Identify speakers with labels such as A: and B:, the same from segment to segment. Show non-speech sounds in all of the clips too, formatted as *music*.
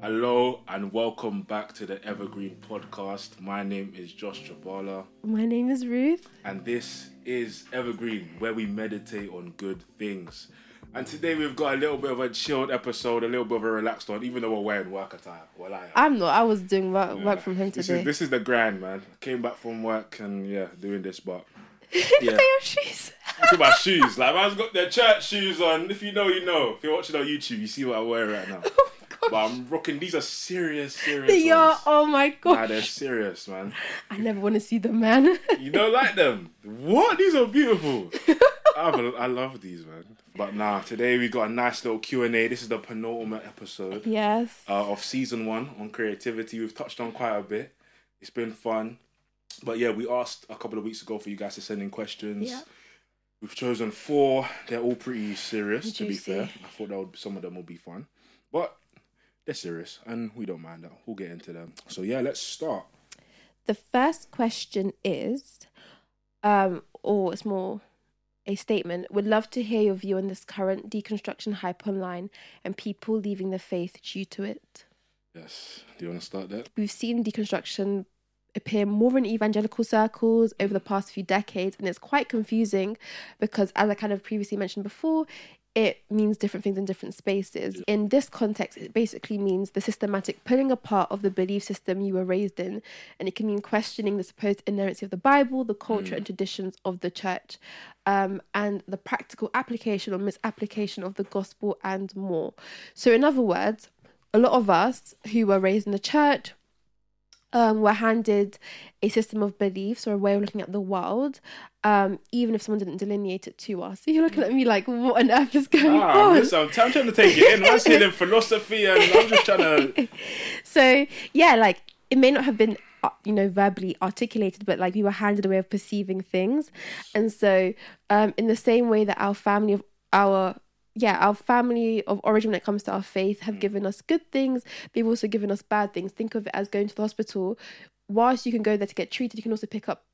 A: Hello and welcome back to the Evergreen Podcast. My name is Josh Jabala,
B: My name is Ruth.
A: and this is Evergreen, where we meditate on good things. And today we've got a little bit of a chilled episode, a little bit of a relaxed one, even though we're wearing work attire. Well, I am.
B: I'm not. I was doing work, work from home
A: This
B: today.
A: is this is the grind, man. Came back from work and yeah, doing this, but *laughs* yeah.
B: Look at your shoes.
A: Look at my *laughs* shoes. Like man's got their church shoes on. If you know, you know. If you're watching on YouTube, you see what I wear right now.
B: Oh
A: But. I'm rocking. These are serious, serious.
B: They are. Oh my
A: Nah,
B: god.
A: they're serious, man.
B: I never want to see them, man. *laughs*
A: You don't like them? What? These are beautiful. *laughs* I, I love these, man. But nah, today we got a nice little Q and A. This is the penultimate episode
B: yes.
A: uh, of season one on creativity. We've touched on quite a bit. It's been fun. But yeah, we asked a couple of weeks ago for you guys to send in questions.
B: Yeah.
A: We've chosen four. They're all pretty serious, to be fair. I thought that would, some of them would be fun, but they're serious, and we don't mind that. We'll get into them. So yeah, let's start.
B: The first question is, um, or it's more a statement. Would love to hear your view on this current deconstruction hype online and people leaving the faith due to it.
A: Yes. Do you want to start there?
B: we've seen deconstruction appear more in evangelical circles over the past few decades and it's quite confusing because as i kind of previously mentioned before it means different things in different spaces. In this context, it basically means the systematic pulling apart of the belief system you were raised in, and it can mean questioning the supposed inerrancy of the Bible, the culture and traditions of the church, um, and the practical application or misapplication of the gospel and more. So, in other words, a lot of us who were raised in the church um, were handed a system of beliefs or a way of looking at the world, um, even if someone didn't delineate it to us. *laughs* You're looking at me like, what on earth is going
A: Ah,
B: on?
A: listen, I'm, I'm trying to take it in. I'm saying *laughs* philosophy, and I'm just trying to. *laughs*
B: so yeah, like it may not have been uh, you know verbally articulated, but like we were handed a way of perceiving things, and so um, in the same way that our family of our yeah, our family of origin when it comes to our faith have mm. given us good things. They've also given us bad things. Think of it as going to the hospital. Whilst you can go there to get treated, you can also pick up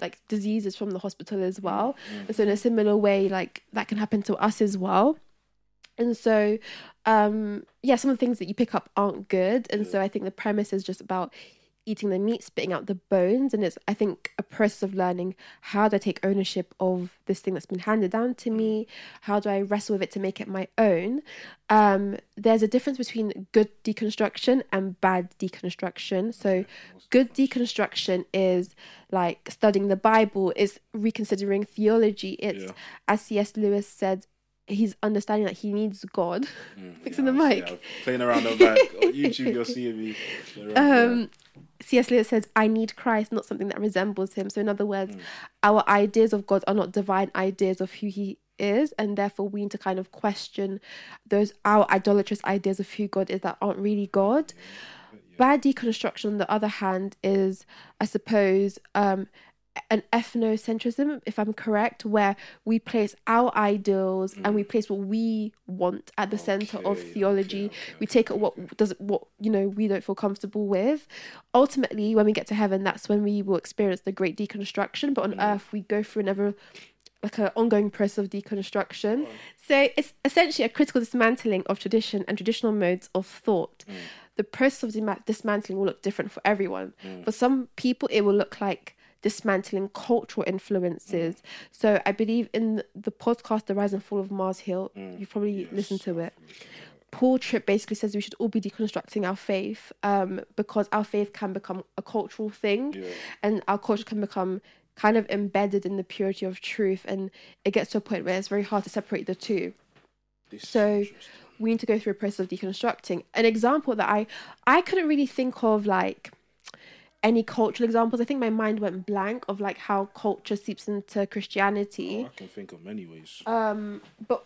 B: like diseases from the hospital as mm. well. Mm. And so in a similar way, like that can happen to us as well. And so, um, yeah, some of the things that you pick up aren't good. And so I think the premise is just about eating the meat, spitting out the bones. And it's, I think, a process of learning how do I take ownership of this thing that's been handed down to me? How do I wrestle with it to make it my own? Um, there's a difference between good deconstruction and bad deconstruction. So, good deconstruction is like studying the Bible, is reconsidering theology. It's,
A: Yeah.
B: as C.S. Lewis said, he's understanding that he needs God. *laughs* Fixing
A: Yeah,
B: the mic.
A: I'm playing around the mic. On YouTube, you're seeing me. *laughs*
B: Um, C.S. Lewis says, I need Christ, not something that resembles him. So, in other words,
A: Mm.
B: our ideas of God are not divine ideas of who he is, and therefore we need to kind of question those our idolatrous ideas of who God is that aren't really God. Bad deconstruction, on the other hand, is, I suppose, um, an ethnocentrism, if I'm correct, where we place our ideals and we place what we want at the center of
A: Mm.
B: Theology.
A: okay, okay,
B: we take it what does what you know we don't feel comfortable with. Ultimately, when we get to heaven, that's when we will experience the great deconstruction. But on
A: Mm.
B: earth, we go through another like an ongoing process of deconstruction. So it's essentially a critical dismantling of tradition and traditional modes of thought.
A: Mm.
B: The process of dismantling will look different for everyone. For some people, it will look like dismantling cultural influences. So I believe in the podcast "The Rise and Fall of Mars Hill," you've probably listened to it. Paul Tripp basically says we should all be deconstructing our faith um, because our faith can become a cultural thing
A: Yeah.
B: and our culture can become kind of embedded in the purity of truth and it gets to a point where it's very hard to separate the two
A: This
B: so we need to go through a process of deconstructing an example that i i couldn't really think of like any cultural examples i think my mind went blank of like how culture seeps into christianity
A: Oh, I can think of many ways.
B: um but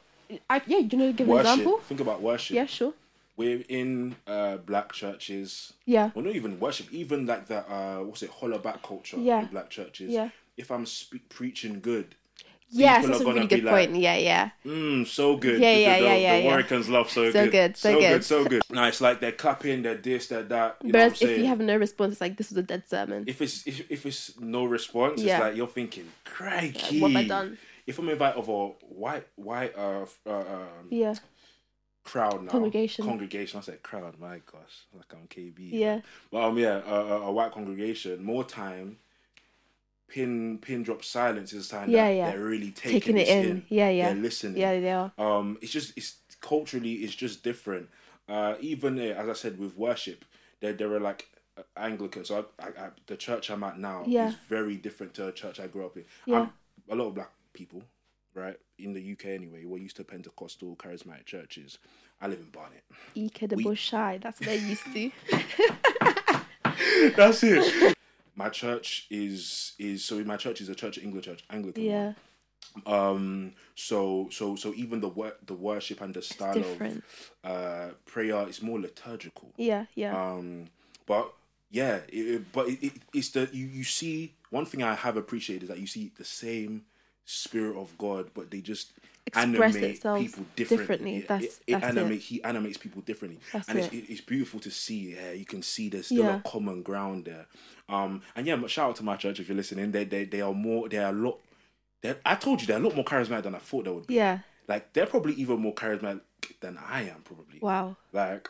B: i yeah you know give an example
A: Think about worship.
B: yeah sure
A: We're in uh, black churches.
B: yeah
A: Well, not even worship. Even like that. Uh, what's it? Hollowback culture
B: Yeah.
A: in black churches.
B: Yeah.
A: If I'm spe- preaching good,
B: yes that's a really good
A: like,
B: point yeah yeah
A: Mm, so good.
B: Yeah, yeah,
A: the,
B: yeah,
A: the,
B: yeah,
A: The
B: yeah.
A: Love so,
B: So
A: good.
B: good, so good.
A: so good. No, it's like they're clapping, they're this, they're that. You know what I'm
B: whereas if you have no response it's like this was a dead sermon
A: if it's if, if it's no response,
B: Yeah.
A: it's like you're thinking, crikey.
B: what have I done?
A: If I'm invited of a white white uh, uh um,
B: yeah
A: crowd now.
B: Congregation.
A: Congregation. I said crowd. My gosh, like I'm KB.
B: Yeah.
A: But um, yeah, a, a, a white congregation. More time. Pin pin drop silence is a sign
B: Yeah,
A: that
B: yeah.
A: they're really taking,
B: Taking it
A: this
B: in. Yeah, yeah.
A: They're listening.
B: Yeah, they are.
A: Um, it's just it's culturally it's just different. Uh, even uh, as I said with worship, there there are like uh, Anglicans. So I, I, I, the church I'm at now
B: Yeah.
A: is very different to a church I grew up in.
B: Yeah.
A: I'm, a lot of black people, right in the UK anyway, we're used to Pentecostal charismatic churches. I live in Barnet.
B: Ike the bush shy. That's what they used to. *laughs*
A: That's it. My church is is so my church is a church English church Anglican. one.
B: yeah.
A: Um. So so so even the work the worship and the style of uh prayer is more liturgical.
B: Yeah, yeah.
A: Um. But yeah, it- but it, it, it's the you you see one thing I have appreciated is that you see the same spirit of God, but they just
B: Express
A: animate
B: itself
A: people differently.
B: differently.
A: It-
B: That's-
A: it, it
B: that's it.
A: he animates people differently,
B: That's
A: and
B: it.
A: it's it's beautiful to see. Yeah, you can see there's still
B: Yeah.
A: a common ground there. Um, and yeah, shout out to my church if you're listening. They they they are more. They are a lot. I told you they're a lot more charismatic than I thought they would be.
B: yeah.
A: Like they're probably even more charismatic than I am. Probably.
B: Wow.
A: Like,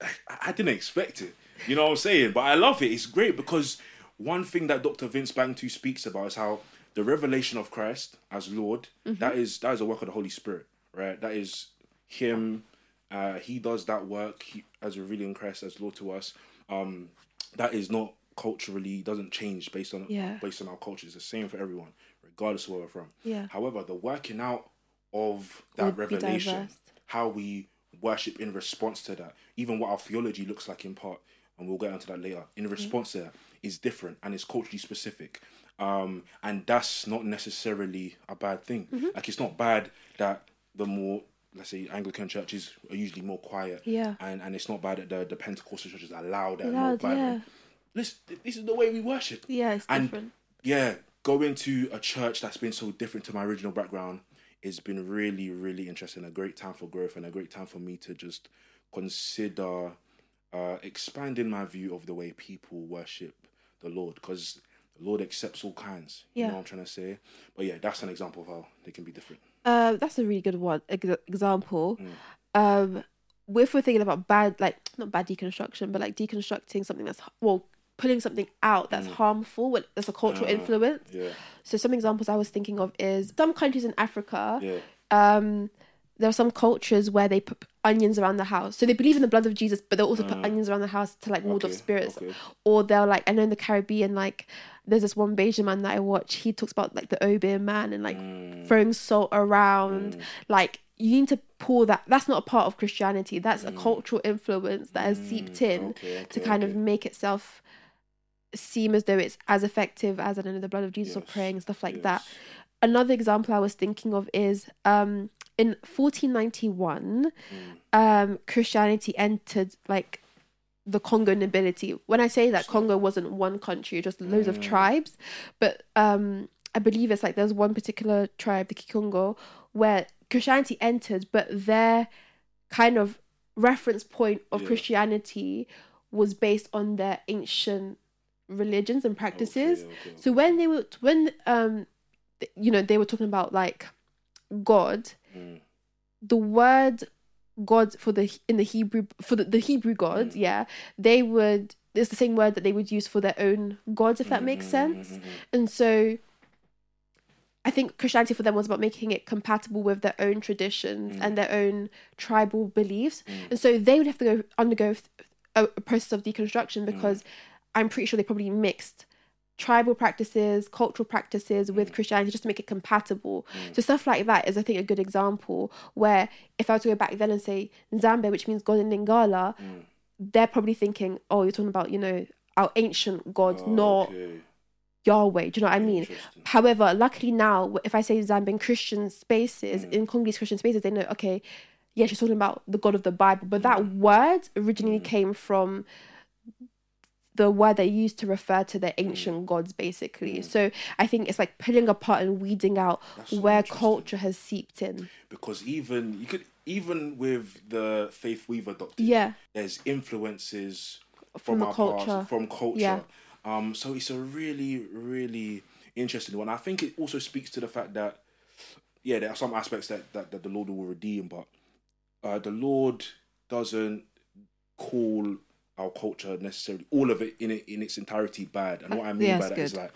A: I, I didn't expect it. You know what I'm saying? But I love it. It's great because one thing that Dr. Vince Bantu speaks about is how the revelation of Christ as Lord, that is that is a work of the Holy Spirit, right? That is him. Uh, he does that work he, as revealing Christ as Lord to us. Um, that is not culturally doesn't change based on
B: Yeah.
A: based on our culture. It's the same for everyone, regardless of where we're from.
B: Yeah.
A: However, the working out of that
B: Would
A: revelation, how we worship in response to that, even what our theology looks like in part, and we'll get into that later, in response to that, is different and is culturally specific. Um, and that's not necessarily a bad thing.
B: Mm-hmm.
A: Like it's not bad that the more let's say Anglican churches are usually more quiet.
B: Yeah.
A: And and it's not bad that the, the Pentecostal churches are loud and
B: Loud,
A: more
B: yeah.
A: vibrant. Listen, this is the way we worship
B: Yeah, it's
A: And-
B: different.
A: yeah, going to a church that's been so different to my original background has been really, really interesting. A great time for growth and a great time for me to just consider uh, expanding my view of the way people worship the Lord because Lord accepts all kinds. You
B: Yeah.
A: know what I'm trying to say? But yeah, that's an example of how they can be different.
B: Uh, that's a really good one ex- example.
A: Mm.
B: Um, if we're thinking about bad, like not bad deconstruction, but like deconstructing something that's well, pulling something out that's harmful, what that's a cultural
A: Mm. Ah,
B: influence.
A: Yeah,
B: So some examples I was thinking of is some countries in Africa.
A: yeah.
B: Um, there are some cultures where they put onions around the house, so they believe in the blood of Jesus, but they'll also put onions around the house to like ward off
A: Mm.
B: Spirits.
A: okay.
B: Or they'll like, I know in the Caribbean, like there's this one Bayesian man that I watch. He talks about like the Obeah man and like
A: Mm.
B: throwing salt around. Like you need to pull that. That's not a part of Christianity. That's a cultural influence that has seeped in
A: Mm. okay,
B: to
A: okay,
B: kind of make itself seem as though it's as effective as I don't know the blood of Jesus or praying and stuff like that. Another example I was thinking of is um in 1491
A: Mm.
B: um Christianity entered like the Congo nobility. When I say that Congo wasn't one country, just loads of tribes, but um I believe it's like there's one particular tribe, the Kikongo, where Christianity entered, but their kind of reference point of
A: Yeah.
B: Christianity was based on their ancient religions and practices.
A: Okay, okay,
B: So when they were when um you know they were talking about like God,
A: Mm.
B: the word God for the in the Hebrew for the, the Hebrew God,
A: Mm.
B: yeah, they would it's the same word that they would use for their own gods, if that
A: Mm,
B: makes sense. And so I think Christianity for them was about making it compatible with their own traditions and their own tribal beliefs. And so they would have to go undergo a, a process of deconstruction because I'm pretty sure they probably mixed tribal practices, cultural practices with Christianity just to make it compatible. So stuff like that is I think a good example where if I were to go back then and say Nzambe, which means God in Lingala, they're probably thinking, oh, you're talking about, you know, our ancient God, not
A: Okay.
B: Yahweh. Do you know what I mean? However, luckily now, if I say Zambian Christian spaces,
A: Mm.
B: in Congolese Christian spaces, they know, okay, yeah, she's talking about the God of the Bible. But that
A: Mm.
B: word originally came from the word they used to refer to their
A: Mm.
B: ancient gods, basically. So I think it's like pulling apart and weeding out
A: That's
B: where
A: interesting.
B: culture has seeped in.
A: because even you could even with the faith we've adopted
B: Yeah.
A: there's influences
B: From
A: from,
B: the
A: our
B: culture.
A: past from culture
B: Yeah.
A: um so it's a really really interesting one i think it also speaks to the fact that yeah there are some aspects that that, that the lord will redeem but uh, the Lord doesn't call our culture necessarily all of it in it in its entirety bad. And what I mean
B: Yeah,
A: by that is
B: good.
A: like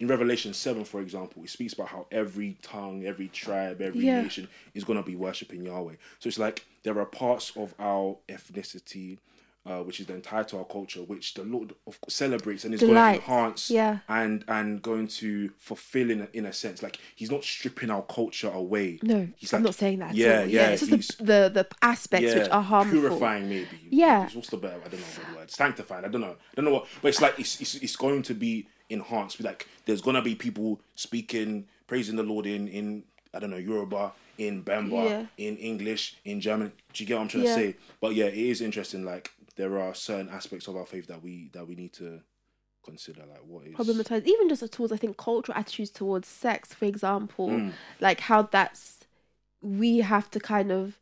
A: in Revelation seven, for example, it speaks about how every tongue, every tribe, every
B: Yeah.
A: nation is gonna be worshiping Yahweh. So it's like there are parts of our ethnicity. Uh, which is the entire to our culture, which the Lord of celebrates and is going to enhance
B: Yeah.
A: and and going to fulfill in a, in a sense. Like He's not stripping our culture away.
B: No,
A: he's
B: I'm not saying that. At
A: Yeah,
B: all.
A: yeah.
B: It's just the, the the aspects which are harmful.
A: Purifying, maybe.
B: Yeah.
A: What's the better? I don't know the word. Sanctifying. I don't know. I don't know what. But it's like it's it's, it's going to be enhanced. Like there's gonna be people speaking, praising the Lord in in I don't know Yoruba, in Bamba,
B: Yeah.
A: in English, in German. Do you get what I'm trying
B: Yeah.
A: to say? But yeah, it is interesting. Like there are certain aspects of our faith that we that we need to consider. Like what is
B: problematized even just towards i think cultural attitudes towards sex for example
A: Mm.
B: like how that's we have to kind of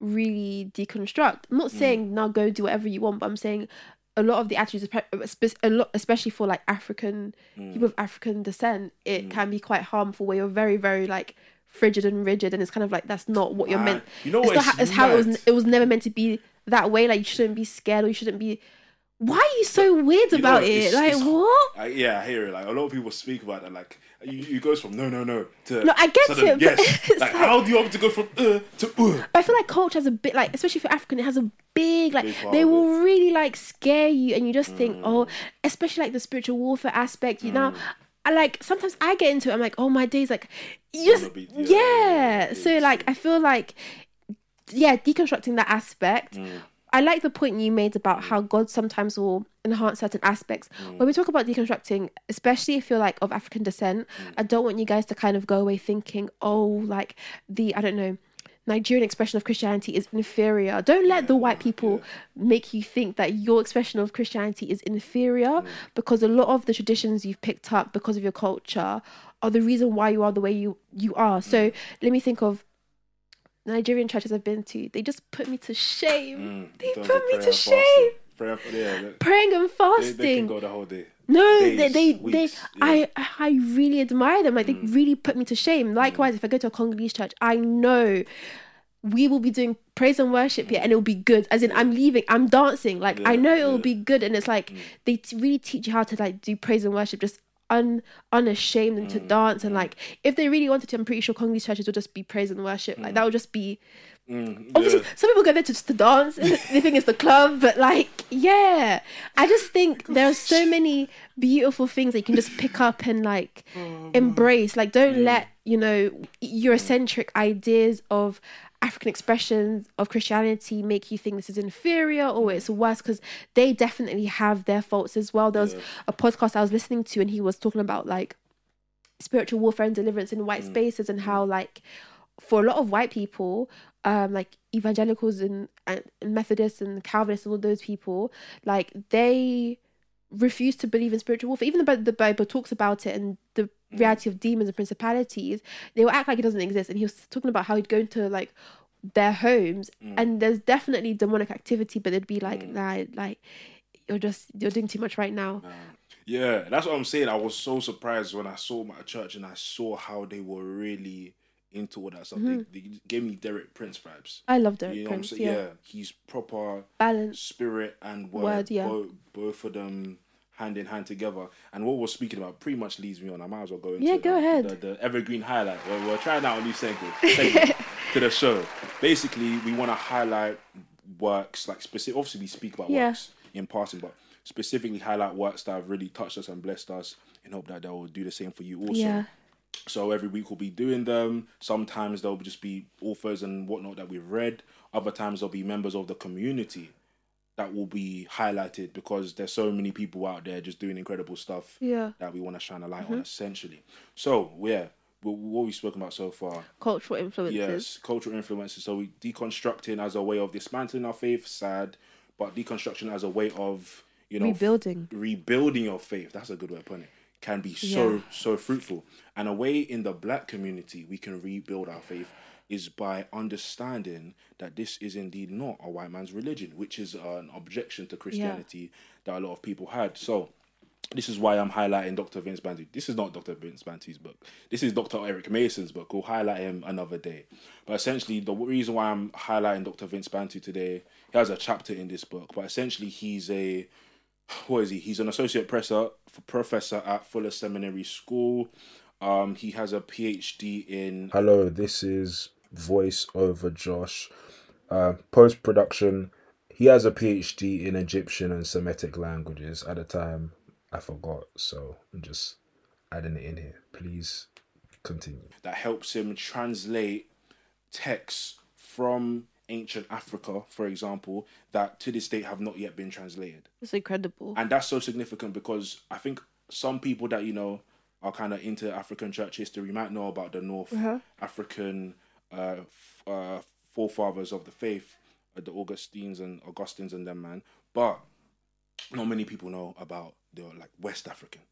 B: really deconstruct i'm
A: Mm.
B: not saying now go do whatever you want but i'm saying a lot of the attitudes espe- a lot especially for like african
A: Mm.
B: people of african descent it can be quite harmful where you're very very like frigid and rigid and it's kind of like that's not what you're
A: Man,
B: meant
A: you know
B: it's
A: what,
B: not
A: it's
B: how, it's how it was it was never meant to be that way like you shouldn't be scared or you shouldn't be why are you so weird
A: You know,
B: about
A: it's-
B: it like what
A: I, yeah, I hear it. Like a lot of people speak about that. Like you, you goes from no, no, no to
B: No, I get
A: sudden
B: it,
A: Yes. *laughs* Like,
B: like-
A: how do you want to go from uh to uh?
B: But I feel like culture has a bit like, especially for African, it has a big like
A: Big
B: they will really like scare you, and you just think,
A: Mm.
B: oh, especially like the spiritual warfare aspect. You know, I like sometimes I get into it. I'm like, oh my days, like just
A: be-
B: yeah,
A: yeah,
B: So like I feel like yeah, deconstructing that aspect.
A: Mm.
B: I like the point you made about how God sometimes will enhance certain aspects.
A: Mm.
B: When we talk about deconstructing, especially if you're like of African descent,
A: Mm.
B: I don't want you guys to kind of go away thinking, oh, like the, I don't know, Nigerian expression of Christianity is inferior. Don't let the white people make you think that your expression of Christianity is inferior because a lot of the traditions you've picked up because of your culture are the reason why you are the way you, you are. So let me think of Nigerian churches I've been to. They just put me to shame.
A: Mm,
B: They put me to shame.
A: Prayer, yeah, they,
B: Praying and fasting.
A: they can go the whole day.
B: No, they
A: days,
B: they,
A: weeks,
B: they
A: yeah.
B: I I really admire them. Like
A: Mm.
B: they really put me to shame. Likewise, if I go to a Congolese church, I know we will be doing praise and worship here and it will be good. As in I'm leaving, I'm dancing. Like I know it will
A: yeah. Mm.
B: be good and it's like they t- really teach you how to like do praise and worship just un unashamed and to
A: Mm,
B: dance and like if they really wanted to, I'm pretty sure Congolese churches would just be praise and worship. Like that would just be
A: Mm,
B: obviously
A: yeah.
B: some people go there to just to dance *laughs* they think it's the club but like yeah. I just think there are so *laughs* many beautiful things that you can just pick up and like embrace. Like don't let you know eurocentric ideas of african expressions of christianity make you think this is inferior or it's worse because they definitely have their faults as well. There was a podcast i was listening to and he was talking about like spiritual warfare and deliverance in white spaces and how like for a lot of white people um like evangelicals and, and methodists and calvinists and all those people like they refuse to believe in spiritual warfare. Even the bible talks about it and the Mm. reality of demons and principalities they will act like it doesn't exist and he was talking about how he'd go into like their homes mm. and there's definitely demonic activity but they'd be like mm. nah like you're just you're doing too much right now
A: Yeah, that's what I'm saying. I was so surprised when I saw my church and I saw how they were really into all that stuff. They, mm-hmm. they gave me Derek Prince vibes.
B: i love Derek
A: you know
B: Prince
A: what I'm saying?
B: yeah.
A: Yeah. he's proper
B: balance
A: spirit and word,
B: Word, yeah.
A: both, both of them hand in hand together. And what we're speaking about pretty much leads me on. I might as well go into
B: Yeah,
A: the,
B: go ahead.
A: The, the evergreen highlight. We're, we're trying out a new segment, *laughs* segment to the show. Basically, we want to highlight works like specific. Obviously, we speak about
B: Yeah.
A: works in passing, but specifically highlight works that have really touched us and blessed us, and hope that they will do the same for you also.
B: yeah
A: So every week we'll be doing them. Sometimes there'll just be authors and whatnot that we've read. Other times there'll be members of the community that will be highlighted because there's so many people out there just doing incredible stuff
B: yeah
A: that we want to shine a light on mm-hmm. essentially. So yeah, what we've spoken about so far.
B: cultural influences
A: Yes, cultural influences. So we deconstructing as a way of dismantling our faith, sad, but deconstruction as a way of you know
B: Rebuilding.
A: rebuilding your faith. That's a good way of putting it. Can be so
B: Yeah.
A: so fruitful. And a way in the black community we can rebuild our faith is by understanding that this is indeed not a white man's religion, which is an objection to Christianity that a lot of people had. So this is why I'm highlighting Dr. Vince Bantu. This is not Dr. Vince Bantu's book. This is Dr. Eric Mason's book. We'll highlight him another day. But essentially, the reason why I'm highlighting Dr. Vince Bantu today, he has a chapter in this book. But essentially, he's a what is he? He's an associate professor professor at Fuller Seminary School. Um, he has a PhD in.
C: Hello, this is voice over Josh. Uh, Post production. He has a PhD in Egyptian and Semitic languages. At the time, I forgot, so I'm just adding it in here. Please continue.
A: That helps him translate texts from ancient Africa, for example, that to this date have not yet been translated.
B: It's incredible.
A: And that's so significant because I think some people that, you know, are kind of into African church history might know about the North African uh, f- uh, forefathers of the faith, uh, the Augustines and Augustines and them, man. But not many people know about the like West African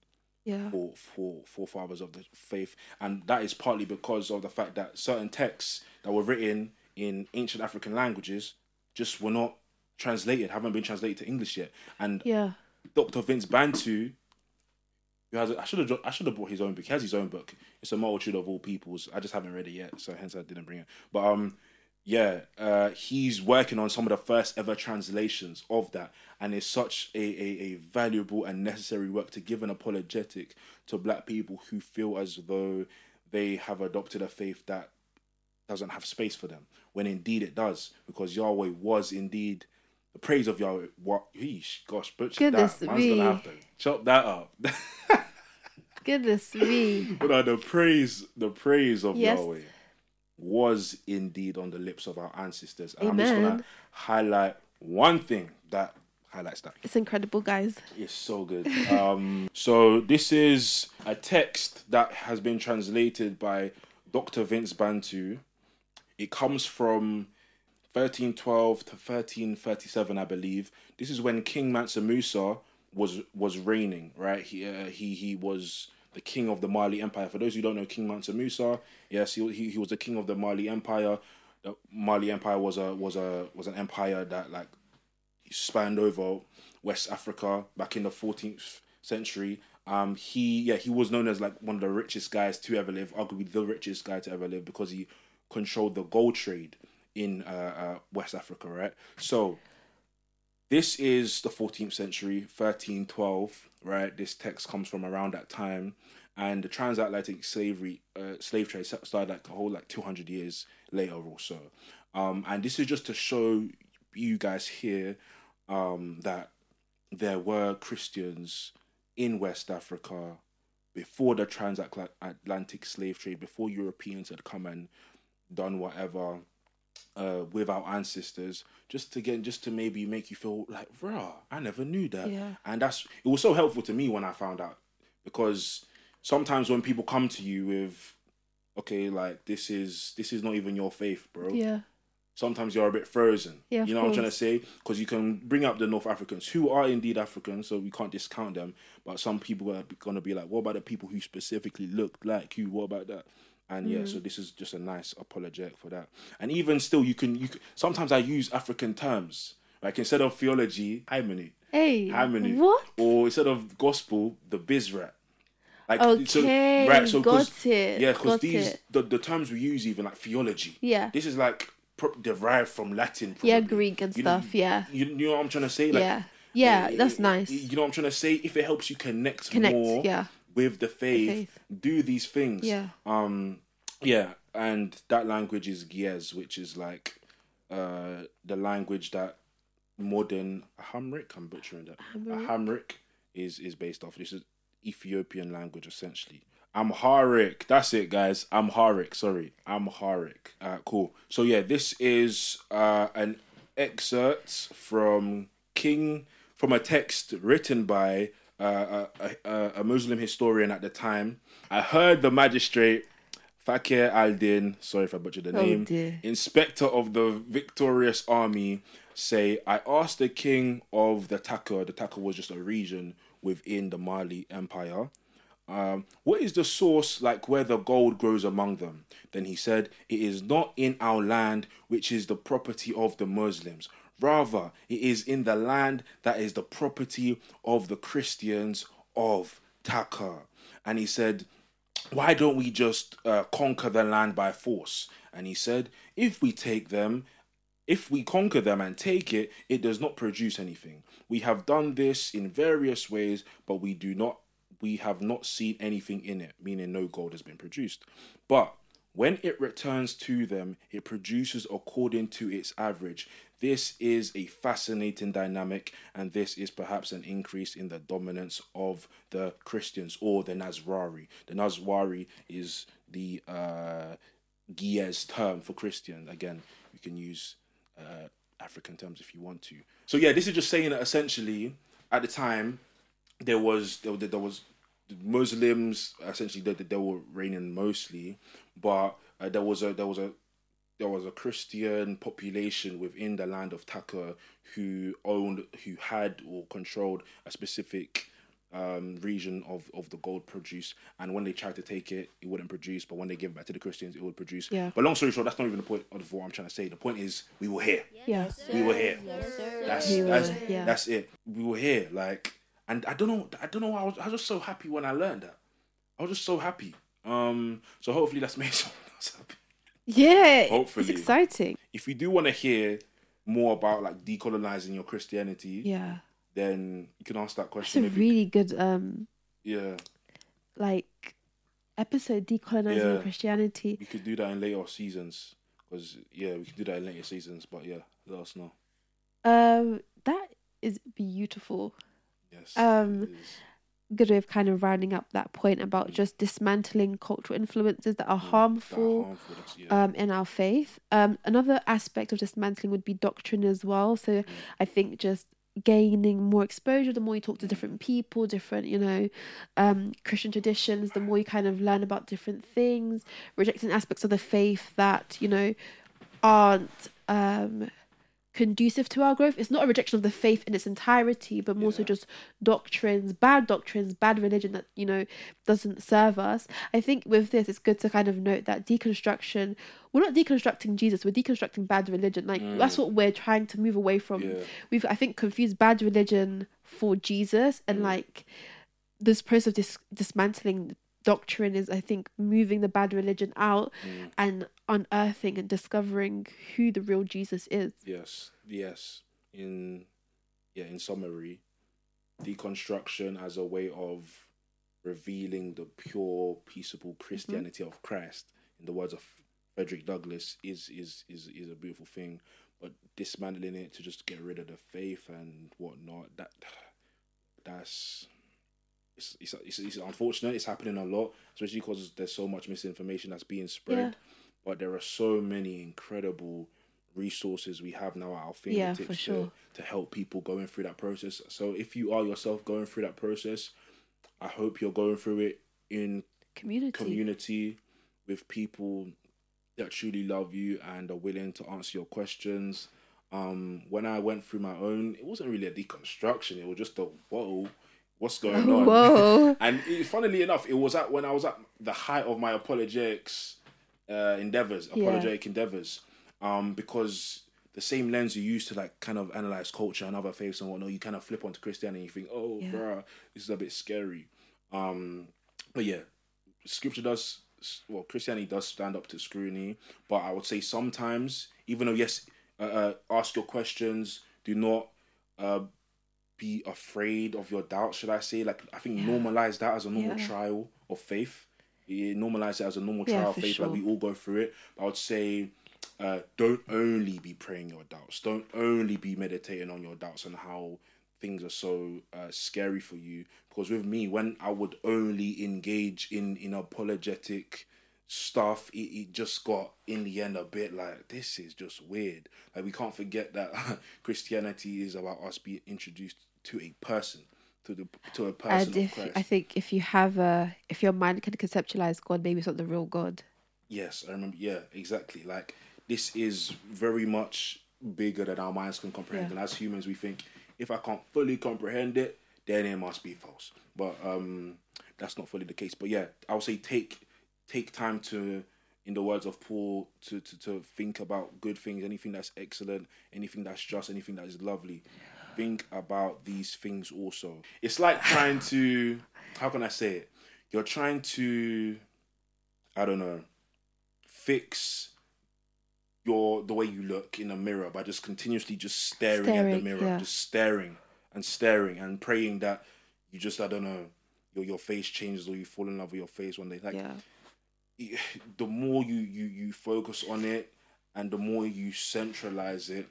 B: yeah.
A: for for forefathers of the faith, and that is partly because of the fact that certain texts that were written in ancient African languages just were not translated, haven't been translated to English yet. And
B: Yeah.
A: Dr. Vince Bantu, who has a, I should have I should have bought his own book. He has his own book. It's a multitude of all peoples. I just haven't read it yet, so hence I didn't bring it. But um, yeah, uh, he's working on some of the first ever translations of that, and it's such a, a, a valuable and necessary work to give an apologetic to black people who feel as though they have adopted a faith that doesn't have space for them, when indeed it does, because Yahweh was indeed praise of Yahweh. What? Yeesh, gosh, butcher
B: Goodness
A: that. Man's gonna have to chop that up. *laughs*
B: Goodness me.
A: but uh, the praise, the praise of
B: Yes.
A: Yahweh was indeed on the lips of our ancestors. And I'm just gonna highlight one thing that highlights that.
B: It's incredible, guys.
A: It's so good. Um, so this is a text that has been translated by Dr. Vince Bantu. It comes from 1312 to 1337, I believe. This is when King Mansa Musa was was reigning, right? He uh, he he was the king of the Mali Empire. For those who don't know King Mansa Musa, yes, he, he he was the king of the Mali Empire. The Mali Empire was a was a was an empire that like spanned over West Africa back in the 14th century. Um, he yeah he was known as like one of the richest guys to ever live, arguably the richest guy to ever live because he controlled the gold trade in uh, uh, West Africa, right? So this is the 14th century, 1312, right? This text comes from around that time, and the transatlantic slavery uh, slave trade started like a whole like 200 years later or so. Um, and this is just to show you guys here um, that there were Christians in West Africa before the transatlantic slave trade, before Europeans had come and done whatever uh, with our ancestors, just to get, just to maybe make you feel like, rah, I never knew that.
B: Yeah.
A: And that's it was so helpful to me when I found out because sometimes when people come to you with, okay, like this is this is not even your faith, bro
B: Yeah.
A: sometimes you're a bit frozen.
B: Yeah,
A: you know what I'm trying to say? Because you can bring up the North Africans who are indeed African, so we can't discount them. But some people are going to be like, what about the people who specifically looked like you? What about that? And yeah,
B: Mm.
A: so this is just a nice apologetic for that. And even still, you can you can, sometimes I use African terms like instead of theology, Haymanot,
B: Hey. What?
A: or instead of gospel, the Bisrat. Like
B: Okay,
A: so 'cause-
B: got it,
A: Yeah, because these
B: it.
A: the, the terms we use even like theology.
B: Yeah.
A: This is like pro- derived from Latin.
B: Yeah. Greek and
A: You know-
B: stuff. Yeah.
A: You, you know what I'm trying to say? Like,
B: Yeah. Yeah,
A: eh,
B: that's
A: eh,
B: nice.
A: You know what I'm trying to say? If it helps you connect,
B: Connect,
A: more
B: yeah.
A: With the faith,
B: faith.
A: do these things.
B: Yeah.
A: Um. Yeah, and that language is Ge'ez, which is like uh the language that modern Hamrik. I'm butchering that. Hamrik is is based off. This is Ethiopian language essentially. Amharic. That's it, guys. Amharic. Sorry, Amharic. Uh, cool. So yeah, this is uh, an excerpt from King from a text written by uh, a, a, a Muslim historian at the time. I heard the magistrate Fakir al-Din, sorry if I butchered the
B: Oh,
A: name,
B: dear.
A: inspector of the victorious army, say, I asked the king of the Taka, the Taka was just a region within the Mali Empire, um, what is the source like where the gold grows among them? Then he said, It is not in our land, which is the property of the Muslims. Rather, it is in the land that is the property of the Christians of Taka, and he said, "Why don't we just uh, conquer the land by force?" And he said, "If we take them." If we conquer them and take it, it does not produce anything. We have done this in various ways, but we do not we have not seen anything in it, meaning no gold has been produced. But when it returns to them, it produces according to its average. This is a fascinating dynamic, and this is perhaps an increase in the dominance of the Christians or the Nazrawi. The Nazrawi is the uh, Ge'ez term for Christian. Again, you can use uh, African terms if you want to. So yeah, this is just saying that essentially at the time there was there, there was Muslims essentially they, they were reigning mostly, but uh, there was a there was a there was a Christian population within the land of Taka who owned who had or controlled a specific um, region of, of the gold produce and when they tried to take it it wouldn't produce but when they give it back to the Christians it would produce
B: Yeah.
A: but long story short that's not even the point of what I'm trying to say the point is we were here
B: Yeah.
A: we were here
D: sir.
A: that's
B: We were,
A: that's
B: yeah.
A: that's it. We were here, like, and I don't know, I don't know. I was, I was just so happy when I learned that. I was just so happy. Um, so hopefully that's made *laughs* someone else happy.
B: Yeah.
A: Hopefully.
B: It's exciting.
A: If you do want to hear more about like decolonizing your Christianity,
B: Yeah.
A: then you can ask that question.
B: It's
A: a
B: really good um
A: yeah,
B: like episode decolonizing
A: Yeah.
B: Christianity.
A: we could do that in later seasons. Because yeah, we can do that in later seasons. But yeah, let us know.
B: Um that is beautiful.
A: Yes.
B: Um, Good way of kind of rounding up that point about just dismantling cultural influences that are
A: That
B: harmful.
A: harmful, yeah.
B: um, in our faith. Um, another aspect of dismantling would be doctrine as well. So I think just gaining more exposure, the more you talk to different people, different, you know, um, Christian traditions, the more you kind of learn about different things, rejecting aspects of the faith that, you know, aren't um, conducive to our growth. It's not a rejection of the faith in its entirety, but more so just doctrines, bad doctrines, bad religion that, you know, doesn't serve us. I think with this, it's good to kind of note that deconstruction, we're not deconstructing Jesus, we're deconstructing bad religion. Like, mm. that's what we're trying to move away from.
A: Yeah.
B: We've, I think, confused bad religion for Jesus, and like, this process of dis- dismantling doctrine is, I think, moving the bad religion out mm. and unearthing and discovering who the real Jesus is.
A: Yes, yes. In yeah, in summary, deconstruction as a way of revealing the pure, peaceable mm-hmm. Christianity of Christ, in the words of Frederick Douglass, is is is is a beautiful thing. But dismantling it to just get rid of the faith and whatnot, that that's it's, it's, it's, it's unfortunate. It's happening a lot, especially because there's so much misinformation that's being spread.
B: Yeah.
A: But there are so many incredible resources we have now at our
B: Yeah,
A: fingertips
B: for
A: to,
B: sure.
A: to help people going through that process. So if you are yourself going through that process, I hope you're going through it in
B: Community.
A: community with people that truly love you and are willing to answer your questions. Um, when I went through my own, it wasn't really a deconstruction. It was just a whoa, what's *laughs* going on?
B: Whoa.
A: and it, funnily enough, it was at when I was at the height of my apologetics uh, endeavors,
B: Yeah.
A: apologetic endeavors, um, because the same lens you use to like kind of analyze culture and other faiths and whatnot, you kind of flip onto Christianity and you think, oh,
B: Yeah.
A: bruh, this is a bit scary. Um, but yeah, scripture does well christianity does stand up to scrutiny but i would say sometimes even though yes uh, uh, ask your questions do not uh, be afraid of your doubts should i say like i think
B: Yeah.
A: normalize that as a normal
B: Yeah.
A: trial of faith yeah, normalize it as a normal
B: Yeah,
A: trial of faith
B: sure.
A: like we all go through it but i would say uh, don't only be praying your doubts don't only be meditating on your doubts and how things are so uh, scary for you because with me when i would only engage in in apologetic stuff it, it just got in the end a bit like this is just weird like we can't forget that *laughs* christianity is about us being introduced to a person to the to a person
B: And if. I think if you have a if your mind can conceptualize God, maybe it's not the real God.
A: Yes, I remember. Yeah, exactly. Like this is very much bigger than our minds can comprehend,
B: Yeah.
A: and as humans, we think if I can't fully comprehend it, then it must be false. But um, that's not fully the case. But yeah, I would say take take time to, in the words of Paul, to to, to think about good things, anything that's excellent, anything that's just, anything that is lovely. Think about these things also. It's like trying to how can I say it? You're trying to I don't know fix your the way you look in a mirror by just continuously just staring, at the mirror,
B: yeah.
A: just staring and staring and praying that you just I don't know your your face changes or you fall in love with your face one day. Like
B: yeah. *sighs*
A: the more you you you focus on it and the more you centralize it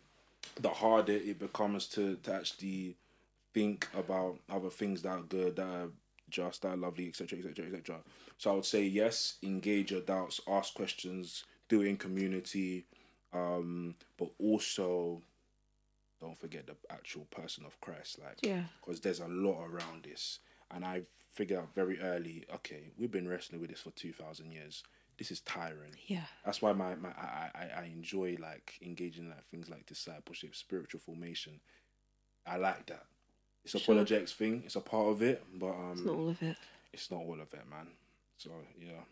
A: the harder it becomes to to actually think about other things that are good that are just that are lovely etc etc etc so i would say yes engage your doubts ask questions do it in community um but also don't forget the actual person of christ like
B: Yeah.
A: because there's a lot around this. And i figured out very early okay we've been wrestling with this for 2000 years this is tiring
B: Yeah.
A: that's why my, my I, I, I enjoy like engaging in like things like discipleship spiritual formation i like that it's a
B: Sure.
A: apologetics thing it's a part of it but um
B: It's not all of it.
A: it's not all of it man so yeah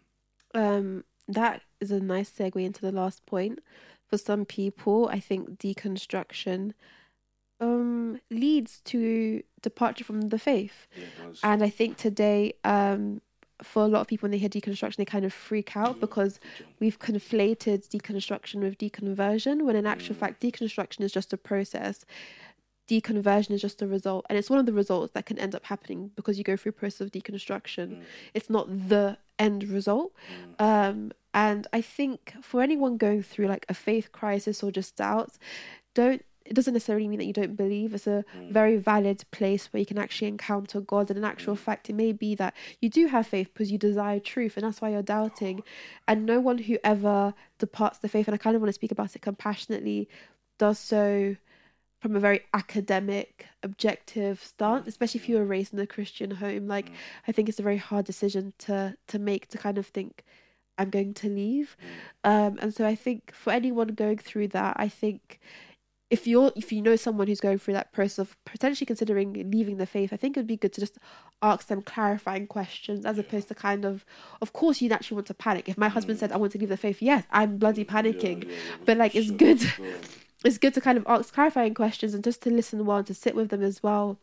B: Um, that is a nice segue into the last point. For some people, I think deconstruction um leads to departure from the faith.
A: yeah
B: And I think today, um, for a lot of people when they hear deconstruction, they kind of freak out because we've conflated deconstruction with deconversion, when in actual mm. fact, deconstruction is just a process. Deconversion is just a result, and it's one of the results that can end up happening because you go through a process of deconstruction. Mm. It's not the end result. Mm. Um, and I think for anyone going through like a faith crisis or just doubts, don't it doesn't necessarily mean that you don't believe. It's a mm. very valid place where you can actually encounter God. And in actual mm. fact, it may be that you do have faith because you desire truth, and that's why you're doubting. And no one who ever departs the faith, and I kind of want to speak about it compassionately, does so from a very academic, objective stance, especially if you were raised in a Christian home. Like, mm. I think it's a very hard decision to to make to kind of think, I'm going to leave. Um, and so I think for anyone going through that, I think if you're if you know someone who's going through that process of potentially considering leaving the faith, I think it would be good to just ask them clarifying questions as opposed to kind of of course you'd actually want to panic. If my husband said I want to leave the faith, yes, I'm bloody panicking. but like it's good *laughs* it's good to kind of ask clarifying questions and just to listen well and to sit with them as well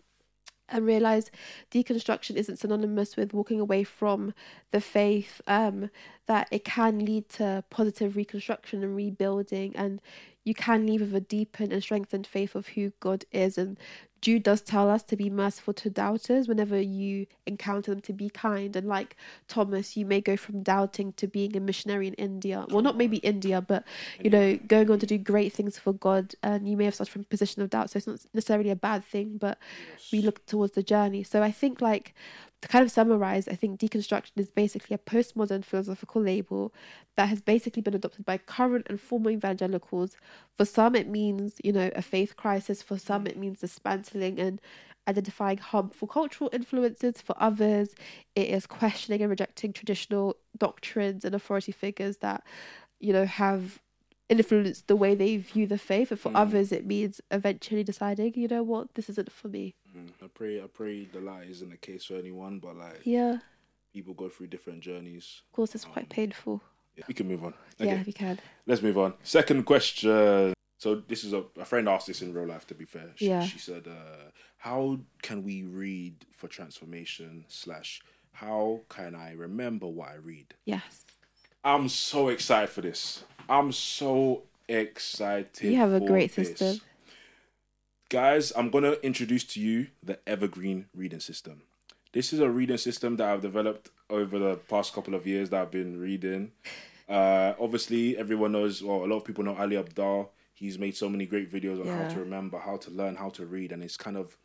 B: and realize deconstruction isn't synonymous with walking away from the faith um that it can lead to positive reconstruction and rebuilding and you can leave with a deepened and strengthened faith of who God is. And Jude does tell us to be merciful to doubters whenever you encounter them to be kind. And like Thomas you may go from doubting to being a missionary in India. Well not maybe India but you know going on to do great things for God. And you may have started from a position of doubt so it's not necessarily a bad thing but we look towards the journey. So I think like to kind of summarize, I think deconstruction is basically a postmodern philosophical label that has basically been adopted by current and former evangelicals. For some, it means, you know, a faith crisis. For some, it means dismantling and identifying harmful cultural influences. For others, it is questioning and rejecting traditional doctrines and authority figures that, you know, have influenced the way they view the faith. And for others, it means eventually deciding, you know what, this isn't for me.
A: Mm, I pray I pray the lie isn't the case for anyone but like
B: Yeah,
A: people go through different journeys
B: of course, it's quite painful.
A: yeah. we can move on okay
B: Yeah, we can.
A: Let's move on. Second question. So this is a, a friend asked this in real life. To be fair, she,
B: Yeah.
A: she said, uh, "How can we read for transformation?" Slash, how can I remember what I read?
B: Yes.
A: I'm so excited for this. I'm so excited.
B: You have a great
A: this.
B: system.
A: Guys, I'm gonna introduce to you the Evergreen reading system. This is a reading system that I've developed over the past couple of years that I've been reading. Uh, obviously, everyone knows, or a lot of people know Ali Abdaal. He's made so many great videos on how to remember, how to learn, how to read, and it's kind of